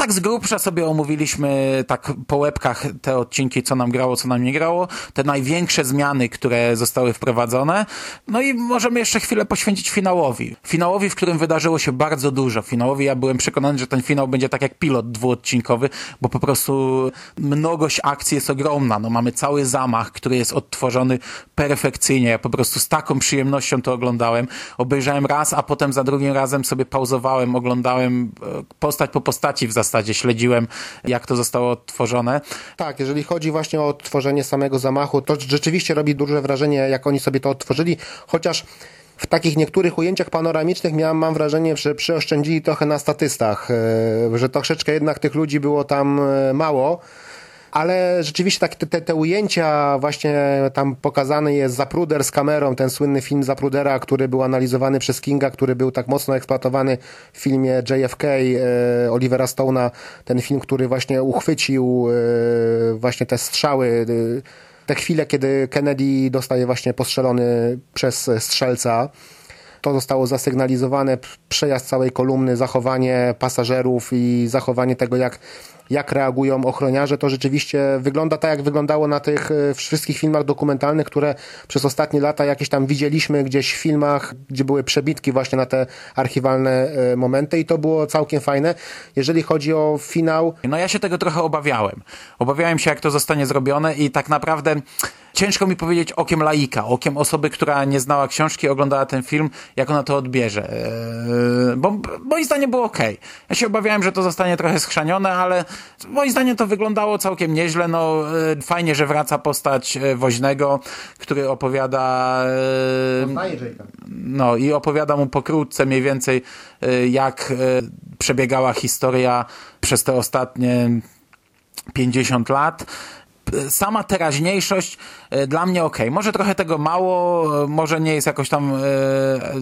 tak z grubsza sobie omówiliśmy tak po łebkach te odcinki, co nam grało, co nam nie grało, te największe zmiany, które zostały wprowadzone. No i możemy jeszcze chwilę poświęcić finałowi. Finałowi, w którym wydarzyło się bardzo dużo. Finałowi ja byłem przekonany, że ten finał będzie tak jak pilot dwuodcinkowy, bo po prostu mnogość akcji jest ogromna. No mamy cały zamach, który jest odtworzony perfekcyjnie. Ja po prostu z taką przyjemnością to oglądałem. Obejrzałem raz, a potem za drugim razem sobie pauzowałem, oglądałem e, postać po postaci w zasadzie, śledziłem jak to zostało odtworzone. Tak, jeżeli chodzi właśnie o odtworzenie samego zamachu, to rzeczywiście robi duże wrażenie, jak oni sobie to odtworzyli, chociaż w takich niektórych ujęciach panoramicznych miałem, mam wrażenie, że przyoszczędzili trochę na statystach, e, że troszeczkę jednak tych ludzi było tam e, mało. Ale rzeczywiście tak, te, te ujęcia właśnie tam pokazany jest Zapruder z kamerą, ten słynny film Zaprudera, który był analizowany przez Kinga, który był tak mocno eksploatowany w filmie JFK e, Olivera Stone'a, ten film, który właśnie uchwycił e, właśnie te strzały e, te chwile, kiedy Kennedy dostaje właśnie postrzelony przez strzelca, to zostało zasygnalizowane, przejazd całej kolumny, zachowanie pasażerów i zachowanie tego, jak, jak reagują ochroniarze, to rzeczywiście wygląda tak, jak wyglądało na tych e, wszystkich filmach dokumentalnych, które przez ostatnie lata jakieś tam widzieliśmy gdzieś w filmach, gdzie były przebitki właśnie na te archiwalne e, momenty i to było całkiem fajne. Jeżeli chodzi o finał, No ja się tego trochę obawiałem. Obawiałem się, jak to zostanie zrobione i tak naprawdę ciężko mi powiedzieć okiem laika, okiem osoby, która nie znała książki, oglądała ten film, jak ona to odbierze. Eee, Bo moim zdaniem było ok. Ja się obawiałem, że to zostanie trochę schrzanione, ale moim zdaniem to wyglądało całkiem nieźle. No, e, fajnie, że wraca postać e, woźnego, który opowiada e, no i opowiada mu pokrótce mniej więcej e, jak e, przebiegała historia przez te ostatnie 50 lat. P- Sama teraźniejszość e, dla mnie ok. Może trochę tego mało, e, może nie jest jakoś tam e, e,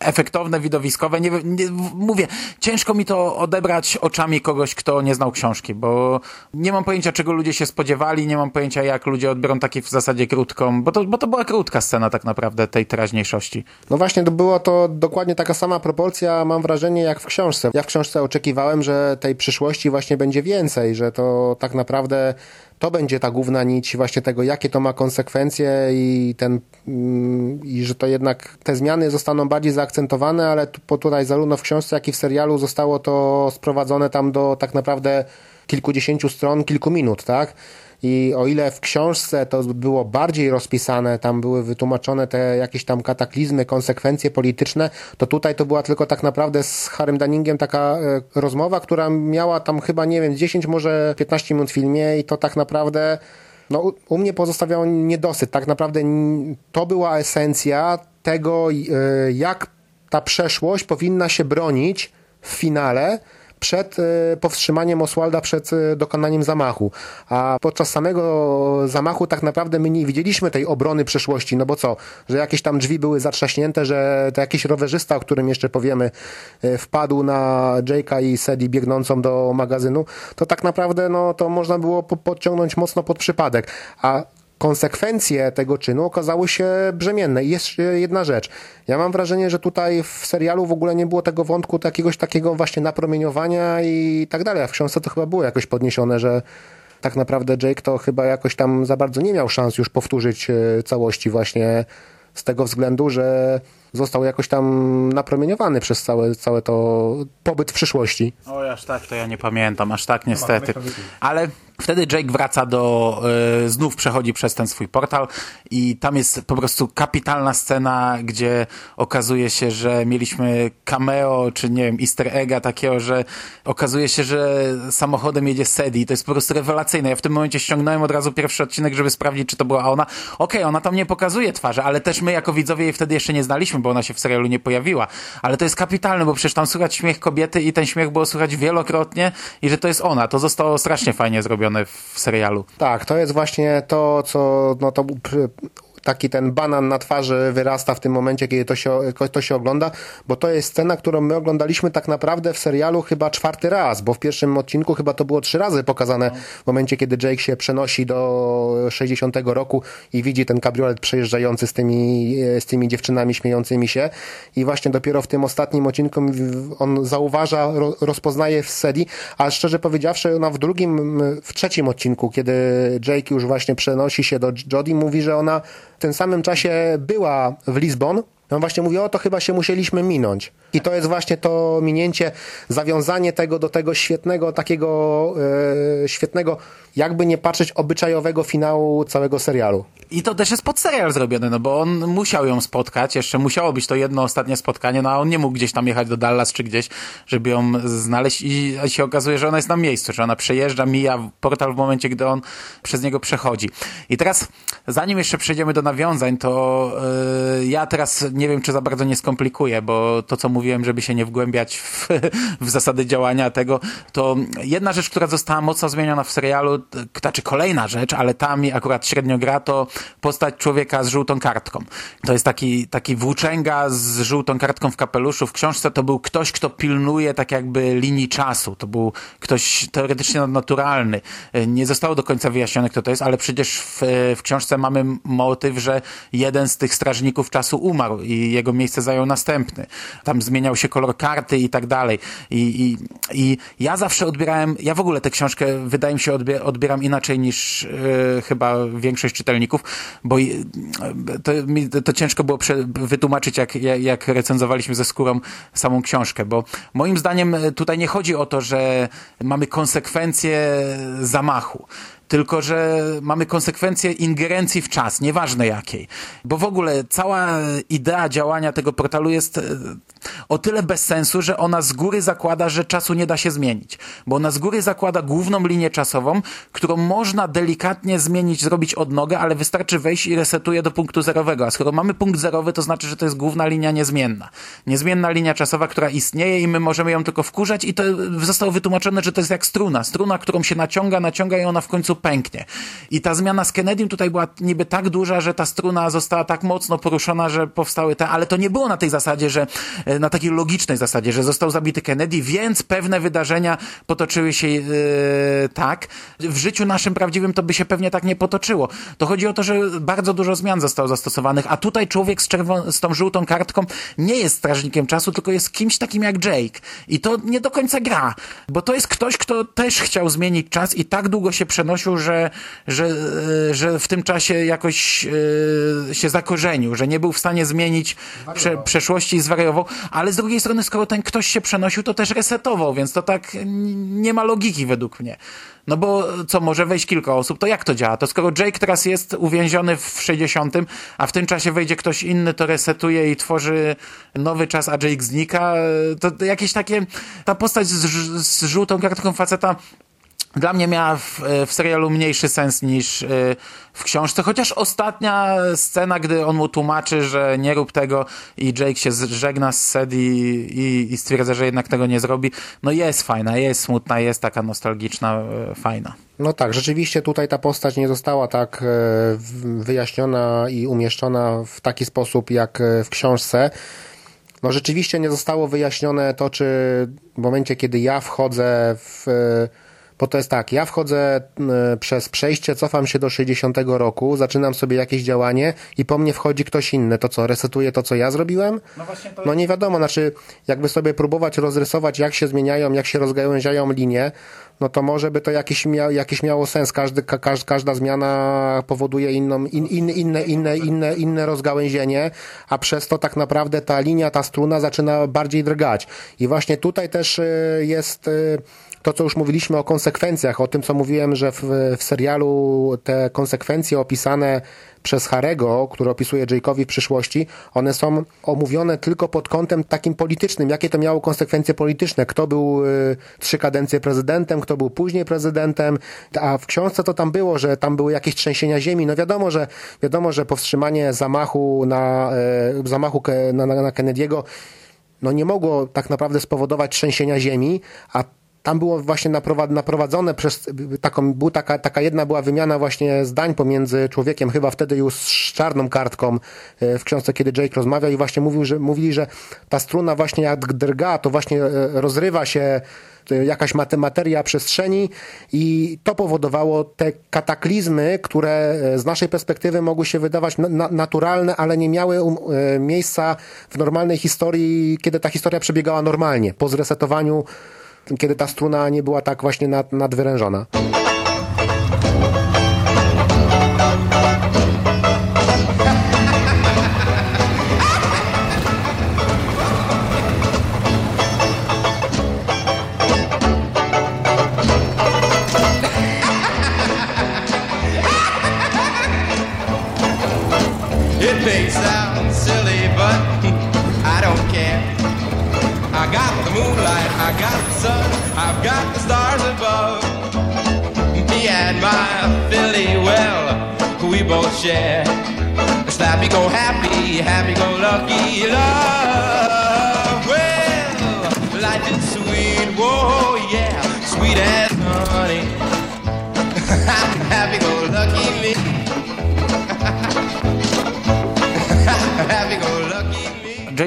efektowne, widowiskowe. Nie, nie, mówię, ciężko mi to odebrać oczami kogoś, kto nie znał książki, bo nie mam pojęcia, czego ludzie się spodziewali, nie mam pojęcia, jak ludzie odbiorą taki w zasadzie krótką, bo to, bo to była krótka scena tak naprawdę tej teraźniejszości. No właśnie, to było to dokładnie taka sama proporcja, mam wrażenie, jak w książce. Ja w książce oczekiwałem, że tej przyszłości właśnie będzie więcej, że to tak naprawdę to będzie ta główna nić właśnie tego, jakie to ma konsekwencje i ten, mm, i że to jednak te zmiany zostaną bardziej zaakcentowane, ale tu, tutaj zarówno w książce, jak i w serialu zostało to sprowadzone tam do tak naprawdę kilkudziesięciu stron, kilku minut, tak? I o ile w książce to było bardziej rozpisane, tam były wytłumaczone te jakieś tam kataklizmy, konsekwencje polityczne, to tutaj to była tylko tak naprawdę z Harrym Dunningiem taka e, rozmowa, która miała tam chyba, nie wiem, 10, może 15 minut w filmie i to tak naprawdę no, u- mnie pozostawiało niedosyt. Tak naprawdę to była esencja tego, e, jak ta przeszłość powinna się bronić w finale przed e, powstrzymaniem Oswalda przed e, dokonaniem zamachu. A podczas samego zamachu tak naprawdę my nie widzieliśmy tej obrony przeszłości, no bo co, że jakieś tam drzwi były zatrzaśnięte, że to jakiś rowerzysta, o którym jeszcze powiemy, e, wpadł na Jake'a i Sadie biegnącą do magazynu, to tak naprawdę no, to można było po- podciągnąć mocno pod przypadek. A konsekwencje tego czynu okazały się brzemienne. I jeszcze jedna rzecz. Ja mam wrażenie, że tutaj w serialu w ogóle nie było tego wątku jakiegoś takiego właśnie napromieniowania i tak dalej. A w książce to chyba było jakoś podniesione, że tak naprawdę Jake to chyba jakoś tam za bardzo nie miał szans już powtórzyć e, całości właśnie z tego względu, że został jakoś tam napromieniowany przez całe, całe to pobyt w przyszłości. Oj, aż tak to ja nie pamiętam, aż tak niestety. Ale wtedy Jake wraca do, y, znów przechodzi przez ten swój portal i tam jest po prostu kapitalna scena, gdzie okazuje się, że mieliśmy cameo, czy nie wiem, easter egga takiego, że okazuje się, że samochodem jedzie Sadie. To jest po prostu rewelacyjne. Ja w tym momencie ściągnąłem od razu pierwszy odcinek, żeby sprawdzić, czy to była ona. Okej, ona tam nie pokazuje twarzy, ale też my jako widzowie jej wtedy jeszcze nie znaliśmy, bo ona się w serialu nie pojawiła. Ale to jest kapitalne, bo przecież tam słychać śmiech kobiety i ten śmiech było słychać wielokrotnie i że to jest ona. To zostało strasznie fajnie zrobione w serialu. Tak, to jest właśnie to, co no to taki ten banan na twarzy wyrasta w tym momencie, kiedy to się, to się ogląda, bo to jest scena, którą my oglądaliśmy tak naprawdę w serialu chyba czwarty raz, bo w pierwszym odcinku chyba to było trzy razy pokazane w momencie, kiedy Jake się przenosi do 60 roku i widzi ten kabriolet przejeżdżający z tymi, z tymi dziewczynami śmiejącymi się. I właśnie dopiero w tym ostatnim odcinku on zauważa, ro, rozpoznaje w Sedi, a szczerze powiedziawszy, ona w drugim, w trzecim odcinku, kiedy Jake już właśnie przenosi się do Jodie, mówi, że ona tym samym czasie była w Lizbon. On właśnie mówi, o to chyba się musieliśmy minąć. I to jest właśnie to minięcie, zawiązanie tego do tego świetnego, takiego e, świetnego, jakby nie patrzeć, obyczajowego finału całego serialu. I to też jest pod serial zrobione, no bo on musiał ją spotkać, jeszcze musiało być to jedno ostatnie spotkanie, no a on nie mógł gdzieś tam jechać do Dallas czy gdzieś, żeby ją znaleźć i się okazuje, że ona jest na miejscu, że ona przejeżdża, mija portal w momencie, gdy on przez niego przechodzi. I teraz, zanim jeszcze przejdziemy do nawiązań, to yy, ja teraz nie wiem, czy za bardzo nie skomplikuję, bo to, co mówiłem, żeby się nie wgłębiać w, w zasady działania tego, to jedna rzecz, która została mocno zmieniona w serialu, znaczy kolejna rzecz, ale tam mi akurat średnio gra, to postać człowieka z żółtą kartką. To jest taki, taki włóczęga z żółtą kartką w kapeluszu. W książce to był ktoś, kto pilnuje tak jakby linii czasu. To był ktoś teoretycznie nadnaturalny. Nie zostało do końca wyjaśnione, kto to jest, ale przecież w, w książce mamy motyw, że jeden z tych strażników czasu umarł i jego miejsce zajął następny. Tam zmieniał się kolor karty i tak dalej. I, i, i ja zawsze odbierałem, ja w ogóle tę książkę wydaje mi się odbie- odbieram inaczej niż e, chyba większość czytelników, bo i- to, mi, to ciężko było prze, wytłumaczyć, jak, jak jak recenzowaliśmy ze skórą samą książkę, bo moim zdaniem e, tutaj nie chodzi o to, że mamy konsekwencje zamachu tylko że mamy konsekwencje ingerencji w czas, nieważne jakiej. Bo w ogóle cała idea działania tego portalu jest e, o tyle bez sensu, że ona z góry zakłada, że czasu nie da się zmienić. Bo ona z góry zakłada główną linię czasową, którą można delikatnie zmienić, zrobić odnogę, ale wystarczy wejść i resetuje do punktu zerowego. A skoro mamy punkt zerowy, to znaczy, że to jest główna linia niezmienna. Niezmienna linia czasowa, która istnieje i my możemy ją tylko wkurzać i to zostało wytłumaczone, że to jest jak struna. Struna, którą się naciąga, naciąga i ona w końcu pęknie. I ta zmiana z Kennedym tutaj była niby tak duża, że ta struna została tak mocno poruszona, że powstały te, ale to nie było na tej zasadzie, że e, na takiej logicznej zasadzie, że został zabity Kennedy, więc pewne wydarzenia potoczyły się e, tak. W życiu naszym prawdziwym to by się pewnie tak nie potoczyło. To chodzi o to, że bardzo dużo zmian zostało zastosowanych, a tutaj człowiek z, czerwon- z tą żółtą kartką nie jest strażnikiem czasu, tylko jest kimś takim jak Jake. I to nie do końca gra, bo to jest ktoś, kto też chciał zmienić czas i tak długo się przenosił, że, że, e, że w tym czasie jakoś e, się zakorzenił, że nie był w stanie zmienić prze, przeszłości i zwariował, ale z drugiej strony, skoro ten ktoś się przenosił, to też resetował, więc to tak nie ma logiki według mnie. No bo co, może wejść kilka osób, to jak to działa? To skoro Jake teraz jest uwięziony w 60, a w tym czasie wejdzie ktoś inny, to resetuje i tworzy nowy czas, a Jake znika, to, to jakieś takie, ta postać z, z żółtą kartką faceta dla mnie miała w, w serialu mniejszy sens niż y, w książce, chociaż ostatnia scena, gdy on mu tłumaczy, że nie rób tego i Jake się żegna z Sed i, i, stwierdza, że jednak tego nie zrobi, no jest fajna, jest smutna, jest taka nostalgiczna, y, fajna. No tak, rzeczywiście tutaj ta postać nie została tak e, wyjaśniona i umieszczona w taki sposób jak e, w książce. No rzeczywiście nie zostało wyjaśnione to, czy w momencie, kiedy ja wchodzę w... Bo to jest tak, ja wchodzę przez przejście, cofam się do 60 roku, zaczynam sobie jakieś działanie i po mnie wchodzi ktoś inny. To co, resetuje to, co ja zrobiłem? No właśnie to No nie wiadomo, znaczy jakby sobie próbować rozrysować, jak się zmieniają, jak się rozgałęziają linie, no to może by to jakiś, mia, jakiś miało sens. Każdy, ka, każ- każda zmiana powoduje inną, in, in, inne, inne, inne, inne rozgałęzienie, a przez to tak naprawdę ta linia, ta struna zaczyna bardziej drgać. I właśnie tutaj też y, jest y, to, co już mówiliśmy o konsekwencjach, o tym, co mówiłem, że w, w serialu te konsekwencje opisane przez Harego, który opisuje Jake'owi w przyszłości, one są omówione tylko pod kątem takim politycznym. Jakie to miało konsekwencje polityczne? Kto był y, trzy kadencje prezydentem, kto był później prezydentem, a w książce to tam było, że tam były jakieś trzęsienia ziemi. No wiadomo, że wiadomo, że powstrzymanie zamachu na, y, zamachu ke- na, na, na Kennedy'ego no nie mogło tak naprawdę spowodować trzęsienia ziemi, a tam było właśnie naprowa- naprowadzone przez taką, był taka, taka jedna była wymiana właśnie zdań pomiędzy człowiekiem, chyba wtedy już z czarną kartką e, w książce, kiedy Jake rozmawia i właśnie mówił, że, mówili, że ta struna właśnie jak drga, to właśnie e, rozrywa się e, jakaś mate- materia przestrzeni i to powodowało te kataklizmy, które z naszej perspektywy mogły się wydawać na, na, naturalne, ale nie miały um, miejsca w normalnej historii, kiedy ta historia przebiegała normalnie, po zresetowaniu, kiedy ta struna nie była tak właśnie nad, nadwyrężona.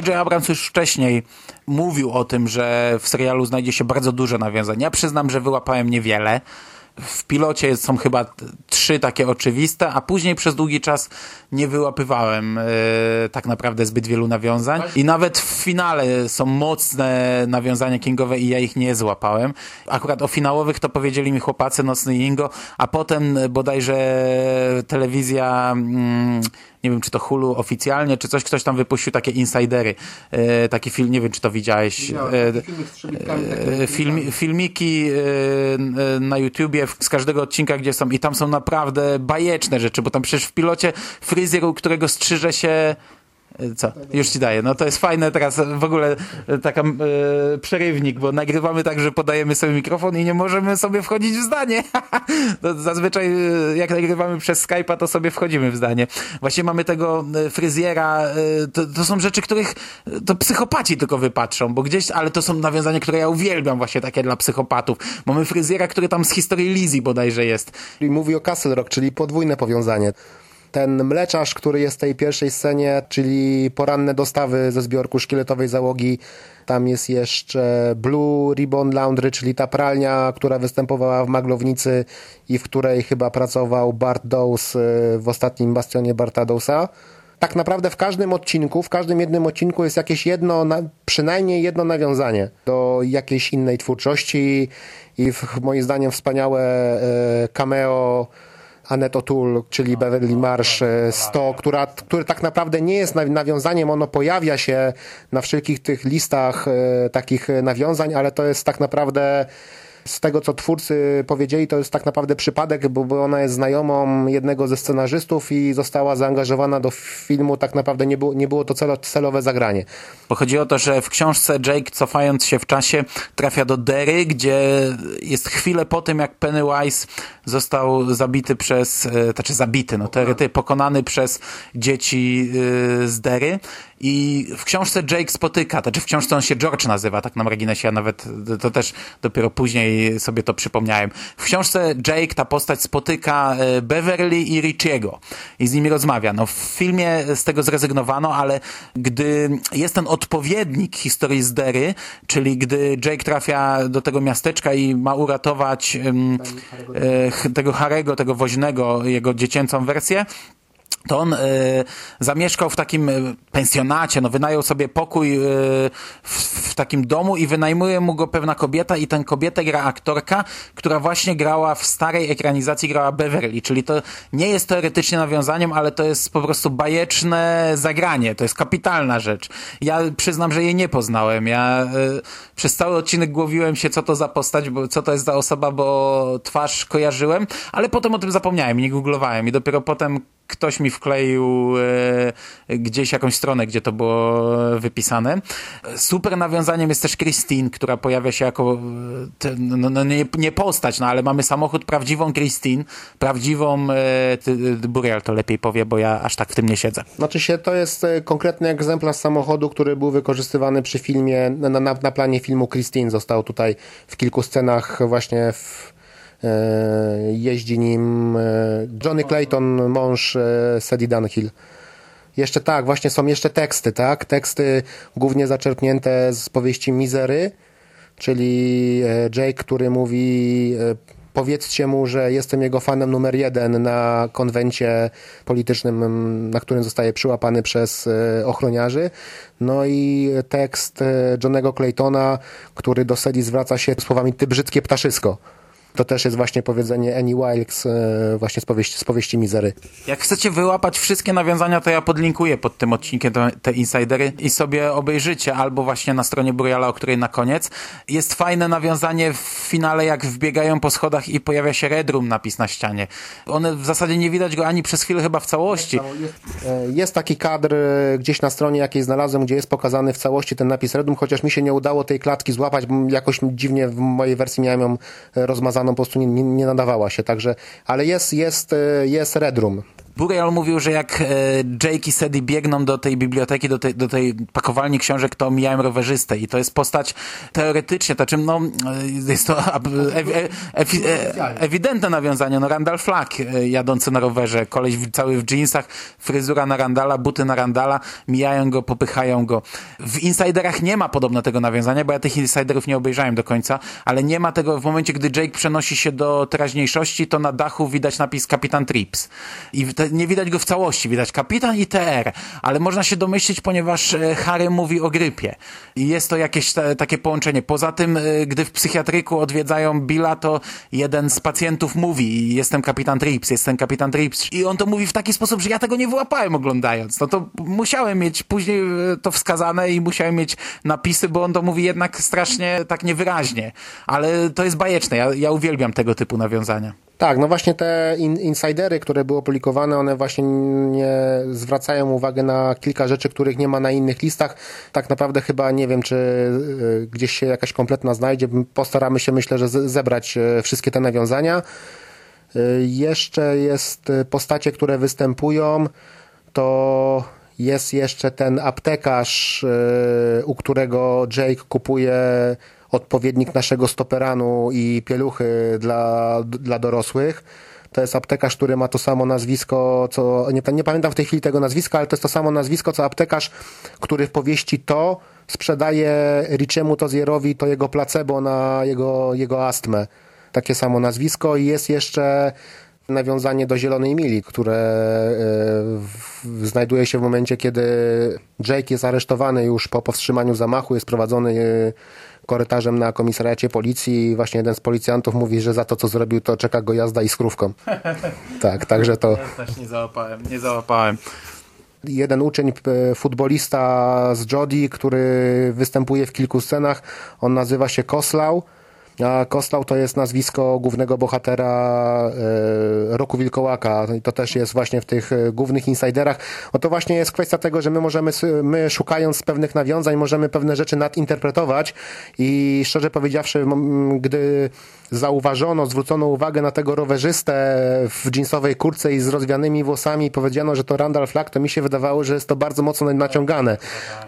J.J. Abrams już wcześniej mówił o tym, że w serialu znajdzie się bardzo dużo nawiązań. Ja przyznam, że wyłapałem niewiele. W pilocie są chyba trzy takie oczywiste, a później przez długi czas nie wyłapywałem e, tak naprawdę zbyt wielu nawiązań. I nawet w finale są mocne nawiązania kingowe i ja ich nie złapałem. Akurat o finałowych to powiedzieli mi chłopacy Nocny Ingo, a potem bodajże telewizja... Mm, nie wiem, czy to Hulu oficjalnie, czy coś, ktoś tam wypuścił takie insidery. E, taki film, nie wiem, czy to widziałeś. E, e, film, filmiki e, e, na YouTubie z każdego odcinka, gdzie są i tam są naprawdę bajeczne rzeczy, bo tam przecież w pilocie fryzjer, u którego strzyże się e, co? Już ci daję. No to jest fajne teraz w ogóle e, taka e, przerywnik, bo nagrywamy tak, że podajemy sobie mikrofon i nie możemy sobie wchodzić w zdanie. zazwyczaj e, jak nagrywamy przez Skype'a, to sobie wchodzimy w zdanie. Właśnie mamy tego e, fryzjera, e, to, to są rzeczy, których e, to psychopaci tylko wypatrzą, bo gdzieś, ale to są nawiązania, które ja uwielbiam właśnie takie dla psychopatów. Mamy fryzjera, który tam z historii Lizzie bodajże jest. I mówi o Castle Rock, czyli podwójne powiązanie. Ten mleczarz, który jest w tej pierwszej scenie, czyli poranne dostawy ze zbiorku szkieletowej załogi. Tam jest jeszcze Blue Ribbon Laundry, czyli ta pralnia, która występowała w Maglownicy i w której chyba pracował Bart Dowes y, w ostatnim bastionie Barta Dowsa. Tak naprawdę w każdym odcinku, w każdym jednym odcinku jest jakieś jedno, na- przynajmniej jedno nawiązanie do jakiejś innej twórczości i w, moim zdaniem wspaniałe e, cameo Annette O'Toole, czyli Beverly Marsh e, 100, która, który tak naprawdę nie jest naw- nawiązaniem, ono pojawia się na wszelkich tych listach e, takich e, nawiązań, ale to jest tak naprawdę z tego, co twórcy powiedzieli, to jest tak naprawdę przypadek, bo, ona jest znajomą jednego ze scenarzystów i została zaangażowana do filmu. Tak naprawdę nie było, nie było to celo, celowe zagranie. Bo chodzi o to, że w książce Jake, cofając się w czasie, trafia do Derry, gdzie jest chwilę po tym, jak Pennywise został zabity przez, e, znaczy zabity, no teoretycznie pokonany przez dzieci e, z Derry. I w książce Jake spotyka, znaczy w książce on się George nazywa, tak na marginesie, ja nawet to też dopiero później sobie to przypomniałem. W książce Jake, ta postać spotyka e, Beverly i Richiego i z nimi rozmawia. No w filmie z tego zrezygnowano, ale gdy jest ten odpowiednik historii z Derry, czyli gdy Jake trafia do tego miasteczka i ma uratować e, ch- tego Harego, tego woźnego, jego dziecięcą wersję, to on e, zamieszkał w takim e, pensjonacie, no wynajął sobie pokój e, w, w takim domu i wynajmuje mu go pewna kobieta i tę kobietę gra aktorka, która właśnie grała w starej ekranizacji, grała Beverly, czyli to nie jest teoretycznie nawiązaniem, ale to jest po prostu bajeczne zagranie, to jest kapitalna rzecz. Ja przyznam, że jej nie poznałem, ja e, przez cały odcinek głowiłem się, co to za postać, bo, co to jest za osoba, bo twarz kojarzyłem, ale potem o tym zapomniałem nie googlowałem. I dopiero potem ktoś mi wkleił e, gdzieś jakąś stronę, gdzie to było wypisane. Super nawiązaniem jest też Christine, która pojawia się jako e, no, no, nie, nie postać, no ale mamy samochód, prawdziwą Christine, prawdziwą e, Burial to lepiej powie, bo ja aż tak w tym nie siedzę. Znaczy się, to jest konkretny egzemplarz samochodu, który był wykorzystywany przy filmie, na, na, na planie filmu Christine. Został tutaj w kilku scenach właśnie w, jeździ nim e, Johnny Clayton, mąż e, Sadie Dunhill. Jeszcze tak, właśnie są jeszcze teksty, tak? Teksty głównie zaczerpnięte z powieści Mizery, czyli e, Jake, który mówi e, powiedzcie mu, że jestem jego fanem numer jeden na konwencie politycznym, na którym zostaje przyłapany przez e, ochroniarzy. No i tekst e, Johnego Claytona, który do Sadie zwraca się słowami ty brzydkie ptaszysko. To też jest właśnie powiedzenie Annie Wilkes e, właśnie z powieści, z powieści Mizery. Jak chcecie wyłapać wszystkie nawiązania, to ja podlinkuję pod tym odcinkiem te, te insidery i sobie obejrzycie, albo właśnie na stronie Buriala, o której na koniec. Jest fajne nawiązanie w finale, jak wbiegają po schodach i pojawia się Red Room napis na ścianie. One w zasadzie nie widać go ani przez chwilę chyba w całości. E, Jest taki kadr e, gdzieś na stronie jakiej znalazłem, gdzie jest pokazany w całości ten napis Redum, chociaż mi się nie udało tej klatki złapać, bo jakoś dziwnie w mojej wersji miałem ją e, rozmazaną, po prostu nie, nie, nadawała się, także, ale jest, jest, e, jest Red Room. Burial mówił, że jak e, Jake i Sadie biegną do tej biblioteki, do tej, do tej pakowalni książek, to mijają rowerzystę i to jest postać teoretycznie, to czym no, e, jest to ew, ew, e, ewidentne nawiązanie, no Randall Flagg e, jadący na rowerze, koleś cały w jeansach, fryzura na Randala, buty na Randala, mijają go, popychają go. W Insiderach nie ma podobno tego nawiązania, bo ja tych Insiderów nie obejrzałem do końca, ale nie ma tego w momencie, gdy Jake przenosi się do teraźniejszości, to na dachu widać napis Kapitan Trips. I te, nie widać go w całości, widać kapitan i TR, ale można się domyślić, ponieważ e, Harry mówi o grypie. I jest to jakieś takie połączenie. Poza tym, e, gdy w psychiatryku odwiedzają Billa, to jeden z pacjentów mówi jestem kapitan Trips, jestem kapitan Trips. I on to mówi w taki sposób, że ja tego nie wyłapałem oglądając. No to musiałem mieć później e, to wskazane i musiałem mieć napisy, bo on to mówi jednak strasznie tak niewyraźnie. Ale to jest bajeczne. Ja, ja uwielbiam tego typu nawiązania. Tak, no właśnie te in, insidery, które były opublikowane, one właśnie nie zwracają uwagę na kilka rzeczy, których nie ma na innych listach. Tak naprawdę chyba nie wiem, czy y, gdzieś się jakaś kompletna znajdzie. Postaramy się, myślę, że zebrać y, wszystkie te nawiązania. Y, Jeszcze jest postacie, które występują, to jest jeszcze ten aptekarz, u którego Jake kupuje odpowiednik naszego stoperanu i pieluchy dla, dla dorosłych. To jest aptekarz, który ma to samo nazwisko, co. Nie, nie pamiętam w tej chwili tego nazwiska, ale to jest to samo nazwisko, co aptekarz, który w powieści to sprzedaje Richiemu Tozierowi to jego placebo na jego, jego astmę. Takie samo nazwisko i jest jeszcze nawiązanie do Zielonej Mili, które e, znajduje się w momencie, kiedy Jake jest aresztowany już po powstrzymaniu zamachu, jest prowadzony e, korytarzem na komisariacie policji i właśnie jeden z policjantów mówi, że za to, co zrobił, to czeka go jazda i skrówką. Tak, także to... Też nie załapałem, nie załapałem. jeden uczeń, futbolista z Jody, który występuje w kilku scenach. On nazywa się Koslau. A Koslau to jest nazwisko głównego bohatera e, Roku Wilkołaka. To też jest właśnie w tych e, głównych insiderach. No to właśnie jest kwestia tego, że my możemy, my szukając pewnych nawiązań, możemy pewne rzeczy nadinterpretować i szczerze powiedziawszy, gdy zauważono, zwrócono uwagę na tego rowerzystę w jeansowej kurce i z rozwianymi włosami i powiedziano, że to Randall Flagg, to mi się wydawało, że jest to bardzo mocno naciągane.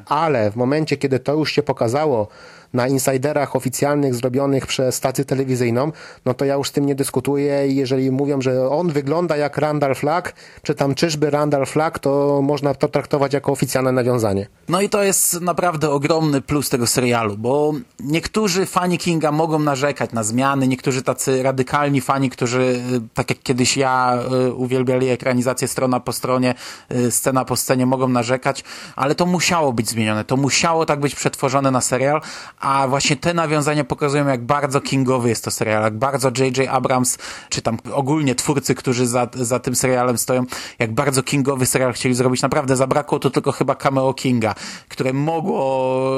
Ale w momencie, kiedy to już się pokazało na insiderach oficjalnych zrobionych przez stację telewizyjną, no to ja już z tym nie dyskutuję i jeżeli mówią, że on wygląda jak Randall Flagg, czy tam czyżby Randall Flagg, to można to traktować jako oficjalne nawiązanie. No i to jest naprawdę ogromny plus tego serialu, bo niektórzy fani Kinga mogą narzekać na zmiany, niektórzy tacy radykalni fani, którzy, y, tak jak kiedyś ja, y, uwielbiali ekranizację strona po stronie, y, scena po scenie, mogą narzekać, ale to musiało być zmienione, to musiało tak być przetworzone na serial, a właśnie te nawiązania pokazują, jak bardzo kingowy jest to serial, jak bardzo J.J. Abrams, czy tam ogólnie twórcy, którzy za, za tym serialem stoją, jak bardzo kingowy serial chcieli zrobić. Naprawdę zabrakło tu tylko chyba cameo Kinga, które mogło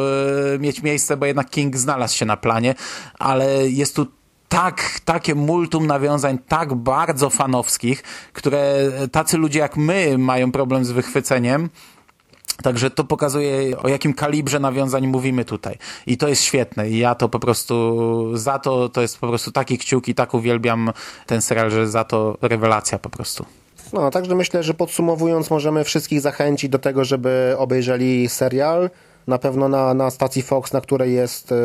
mieć miejsce, bo jednak King znalazł się na planie, ale jest tu tak, takie multum nawiązań, tak bardzo fanowskich, które tacy ludzie jak my mają problem z wychwyceniem, Także to pokazuje, o jakim kalibrze nawiązań mówimy tutaj. I to jest świetne. I ja to po prostu, za to, to jest po prostu taki kciuk i tak uwielbiam ten serial, że za to rewelacja po prostu. No, także myślę, że podsumowując, możemy wszystkich zachęcić do tego, żeby obejrzeli serial. Na pewno na, na stacji Fox, na której jest e,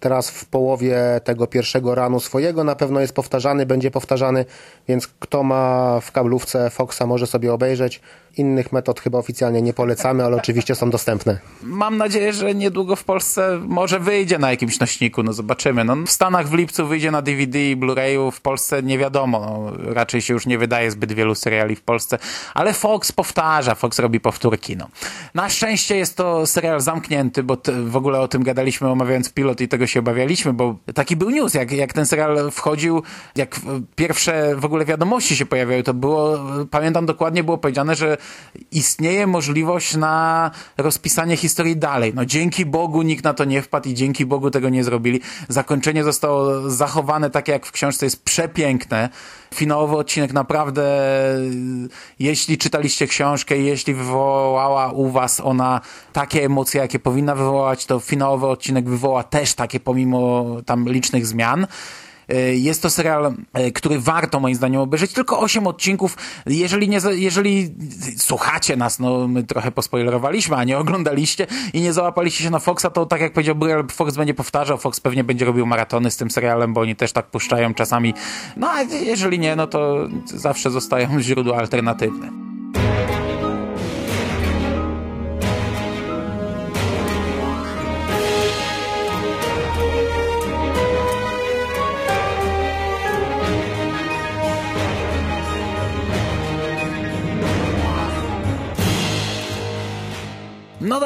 teraz w połowie tego pierwszego ranu swojego, na pewno jest powtarzany, będzie powtarzany, więc kto ma w kablówce Foxa może sobie obejrzeć. Innych metod chyba oficjalnie nie polecamy, ale oczywiście są dostępne. Mam nadzieję, że niedługo w Polsce może wyjdzie na jakimś nośniku, no zobaczymy. No, w Stanach w lipcu wyjdzie na DVD i Blu-rayu, w Polsce nie wiadomo, no, raczej się już nie wydaje zbyt wielu seriali w Polsce, ale Fox powtarza, Fox robi powtórki. No. Na szczęście jest to serial zamknięty, bo w ogóle o tym gadaliśmy omawiając pilot i tego się obawialiśmy, bo taki był news, jak, jak ten serial wchodził, jak pierwsze w ogóle wiadomości się pojawiały, to było, pamiętam dokładnie, było powiedziane, że istnieje możliwość na rozpisanie historii dalej. No dzięki Bogu nikt na to nie wpadł i dzięki Bogu tego nie zrobili. Zakończenie zostało zachowane takie jak w książce, jest przepiękne. Finałowy odcinek naprawdę, jeśli czytaliście książkę, jeśli wywołała u was ona takie emocje, jakie powinna wywołać, to finałowy odcinek wywoła też takie pomimo tam licznych zmian. E, Jest to serial, e, który warto moim zdaniem obejrzeć. Tylko 8 odcinków. Jeżeli, nie, jeżeli słuchacie nas, no my trochę pospoilerowaliśmy, a nie oglądaliście i nie załapaliście się na Foxa, to tak jak powiedział Burial, Fox będzie powtarzał, Fox pewnie będzie robił maratony z tym serialem, bo oni też tak puszczają czasami. No a jeżeli nie, no to zawsze zostają źródła alternatywne.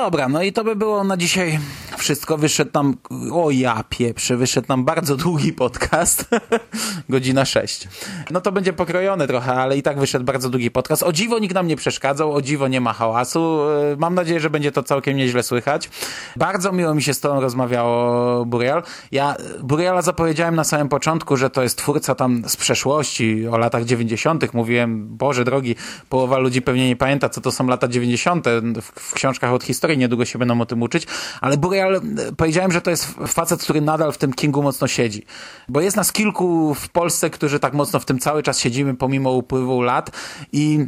Dobra, no i to by było na dzisiaj wszystko. Wyszedł nam, o ja pieprzę, wyszedł nam bardzo długi podcast, godzina 6. No to będzie pokrojone trochę, ale i tak wyszedł bardzo długi podcast. O dziwo nikt nam nie przeszkadzał, o dziwo nie ma hałasu. E, Mam nadzieję, że będzie to całkiem nieźle słychać. Bardzo miło mi się z tobą rozmawiało, Burial. Ja Buriala zapowiedziałem na samym początku, że to jest twórca tam z przeszłości, o latach 90. Mówiłem, Boże drogi, połowa ludzi pewnie nie pamięta, co to są lata 90. W, w książkach od historii niedługo się będą o tym uczyć, ale Burial, e, powiedziałem, że to jest facet, który nadal w tym Kingu mocno siedzi. Bo jest nas kilku w Polsce, którzy tak mocno w tym cały czas siedzimy, pomimo upływu lat i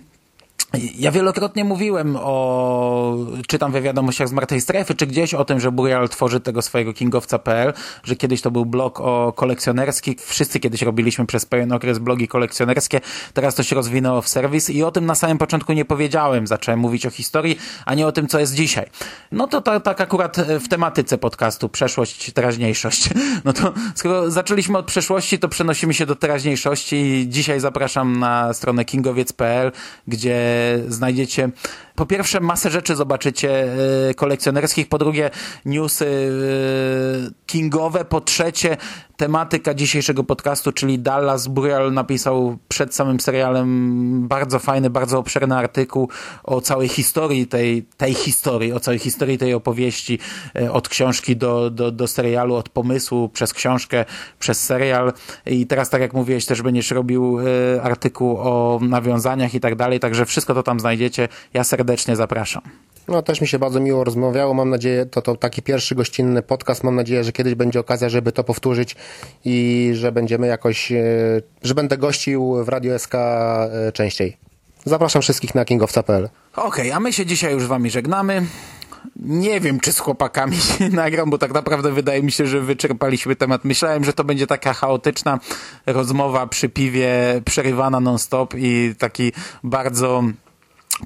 ja wielokrotnie mówiłem o, czy tam we wiadomościach z Martej Strefy, czy gdzieś o tym, że Burial tworzy tego swojego kingowca.pl, że kiedyś to był blog o kolekcjonerski. Wszyscy kiedyś robiliśmy przez pewien okres blogi kolekcjonerskie. Teraz to się rozwinęło w serwis i o tym na samym początku nie powiedziałem. Zacząłem mówić o historii, a nie o tym, co jest dzisiaj. No to tak, tak akurat w tematyce podcastu przeszłość, teraźniejszość. No to skoro zaczęliśmy od przeszłości, to przenosimy się do teraźniejszości. Dzisiaj zapraszam na stronę kingowiec.pl, gdzie znajdziecie. Po pierwsze masę rzeczy zobaczycie e, kolekcjonerskich, po drugie newsy e, kingowe, po trzecie tematyka dzisiejszego podcastu, czyli Dallas Burial napisał przed samym serialem bardzo fajny, bardzo obszerny artykuł o całej historii tej, tej historii, o całej historii tej opowieści, e, od książki do, do, do serialu, od pomysłu przez książkę, przez serial i teraz tak jak mówiłeś też będziesz robił e, artykuł o nawiązaniach i tak dalej, także wszystko to tam znajdziecie. Ja serdecznie zapraszam. No też mi się bardzo miło rozmawiało. Mam nadzieję, to, to taki pierwszy gościnny podcast. Mam nadzieję, że kiedyś będzie okazja, żeby to powtórzyć i że będziemy jakoś, e, że będę gościł w Radio SK e, częściej. Zapraszam wszystkich na kingowca.pl. Okej, a my się dzisiaj już wami żegnamy. Nie wiem, czy z chłopakami się nagram, bo tak naprawdę wydaje mi się, że wyczerpaliśmy temat. Myślałem, że to będzie taka chaotyczna rozmowa przy piwie, przerywana non-stop i taki bardzo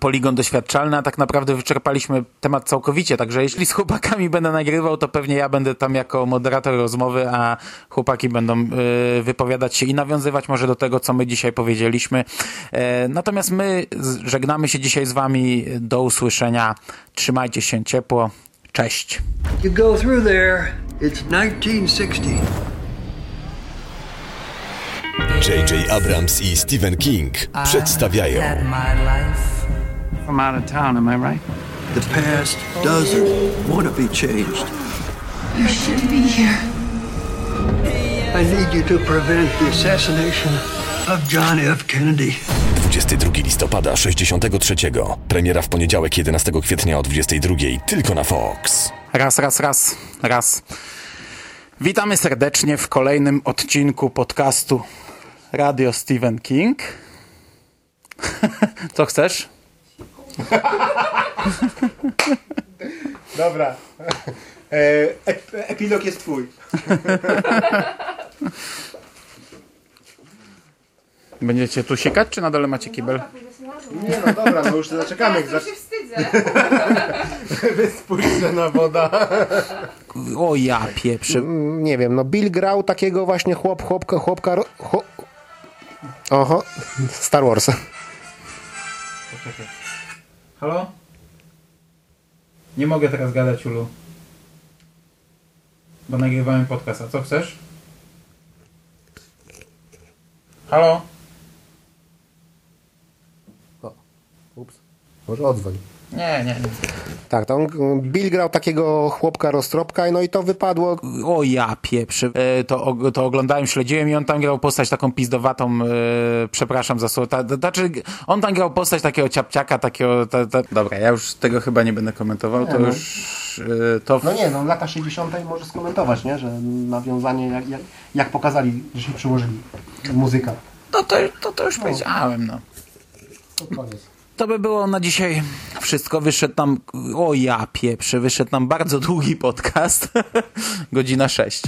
poligon doświadczalny, a tak naprawdę wyczerpaliśmy temat całkowicie, także jeśli z chłopakami będę nagrywał, to pewnie ja będę tam jako moderator rozmowy, a chłopaki będą y, wypowiadać się i nawiązywać może do tego, co my dzisiaj powiedzieliśmy. E, natomiast my żegnamy się dzisiaj z wami. Do usłyszenia. Trzymajcie się ciepło. Cześć. You go through there, it's 1960. J.J. Abrams i Stephen King przedstawiają I'm out of town, am I right? The past doesn't want to be changed. You shouldn't be here. I need you to prevent the assassination of John F. Kennedy. 22 listopada 63. Premiera w poniedziałek 11 kwietnia o 22. Tylko na Fox. Raz, raz, raz, raz. Witamy serdecznie w kolejnym odcinku podcastu Radio Stephen King. Co chcesz? Dobra. epilog jest twój. Będziecie tu sikać, czy na dole macie kibel? Nie no dobra, no już zaczekamy. Ja się wstydzę. Wyspójrzona woda. O ja pieprzy. Nie wiem, no Bill grał takiego właśnie chłop, chłopka, chłopka... ro- Chłop... Oho, Star Wars. Halo? Nie mogę teraz gadać, Ulu. Bo nagrywałem podcast. A co chcesz? Halo? Ups. Może odzwoń. Nie, nie, nie. Tak, to on, Bill grał takiego chłopka roztropka, no i to wypadło. O ja pieprzy. E, to, to oglądałem, śledziłem i on tam grał postać taką pizdowatą, e, przepraszam za słowo. Ta, ta, znaczy, on tam grał postać takiego ciapciaka, takiego... Ta, ta... Dobra, ja już tego chyba nie będę komentował, to no. już... E, to w... No nie, no lata 60. może skomentować, nie? Że nawiązanie, jak, jak, jak pokazali, że się przyłożyli. Muzyka. No to, to, to już powiedziałem, no. To koniec. To by było na dzisiaj wszystko. Wyszedł nam, o ja pieprzy, wyszedł nam bardzo długi podcast. Godzina 6.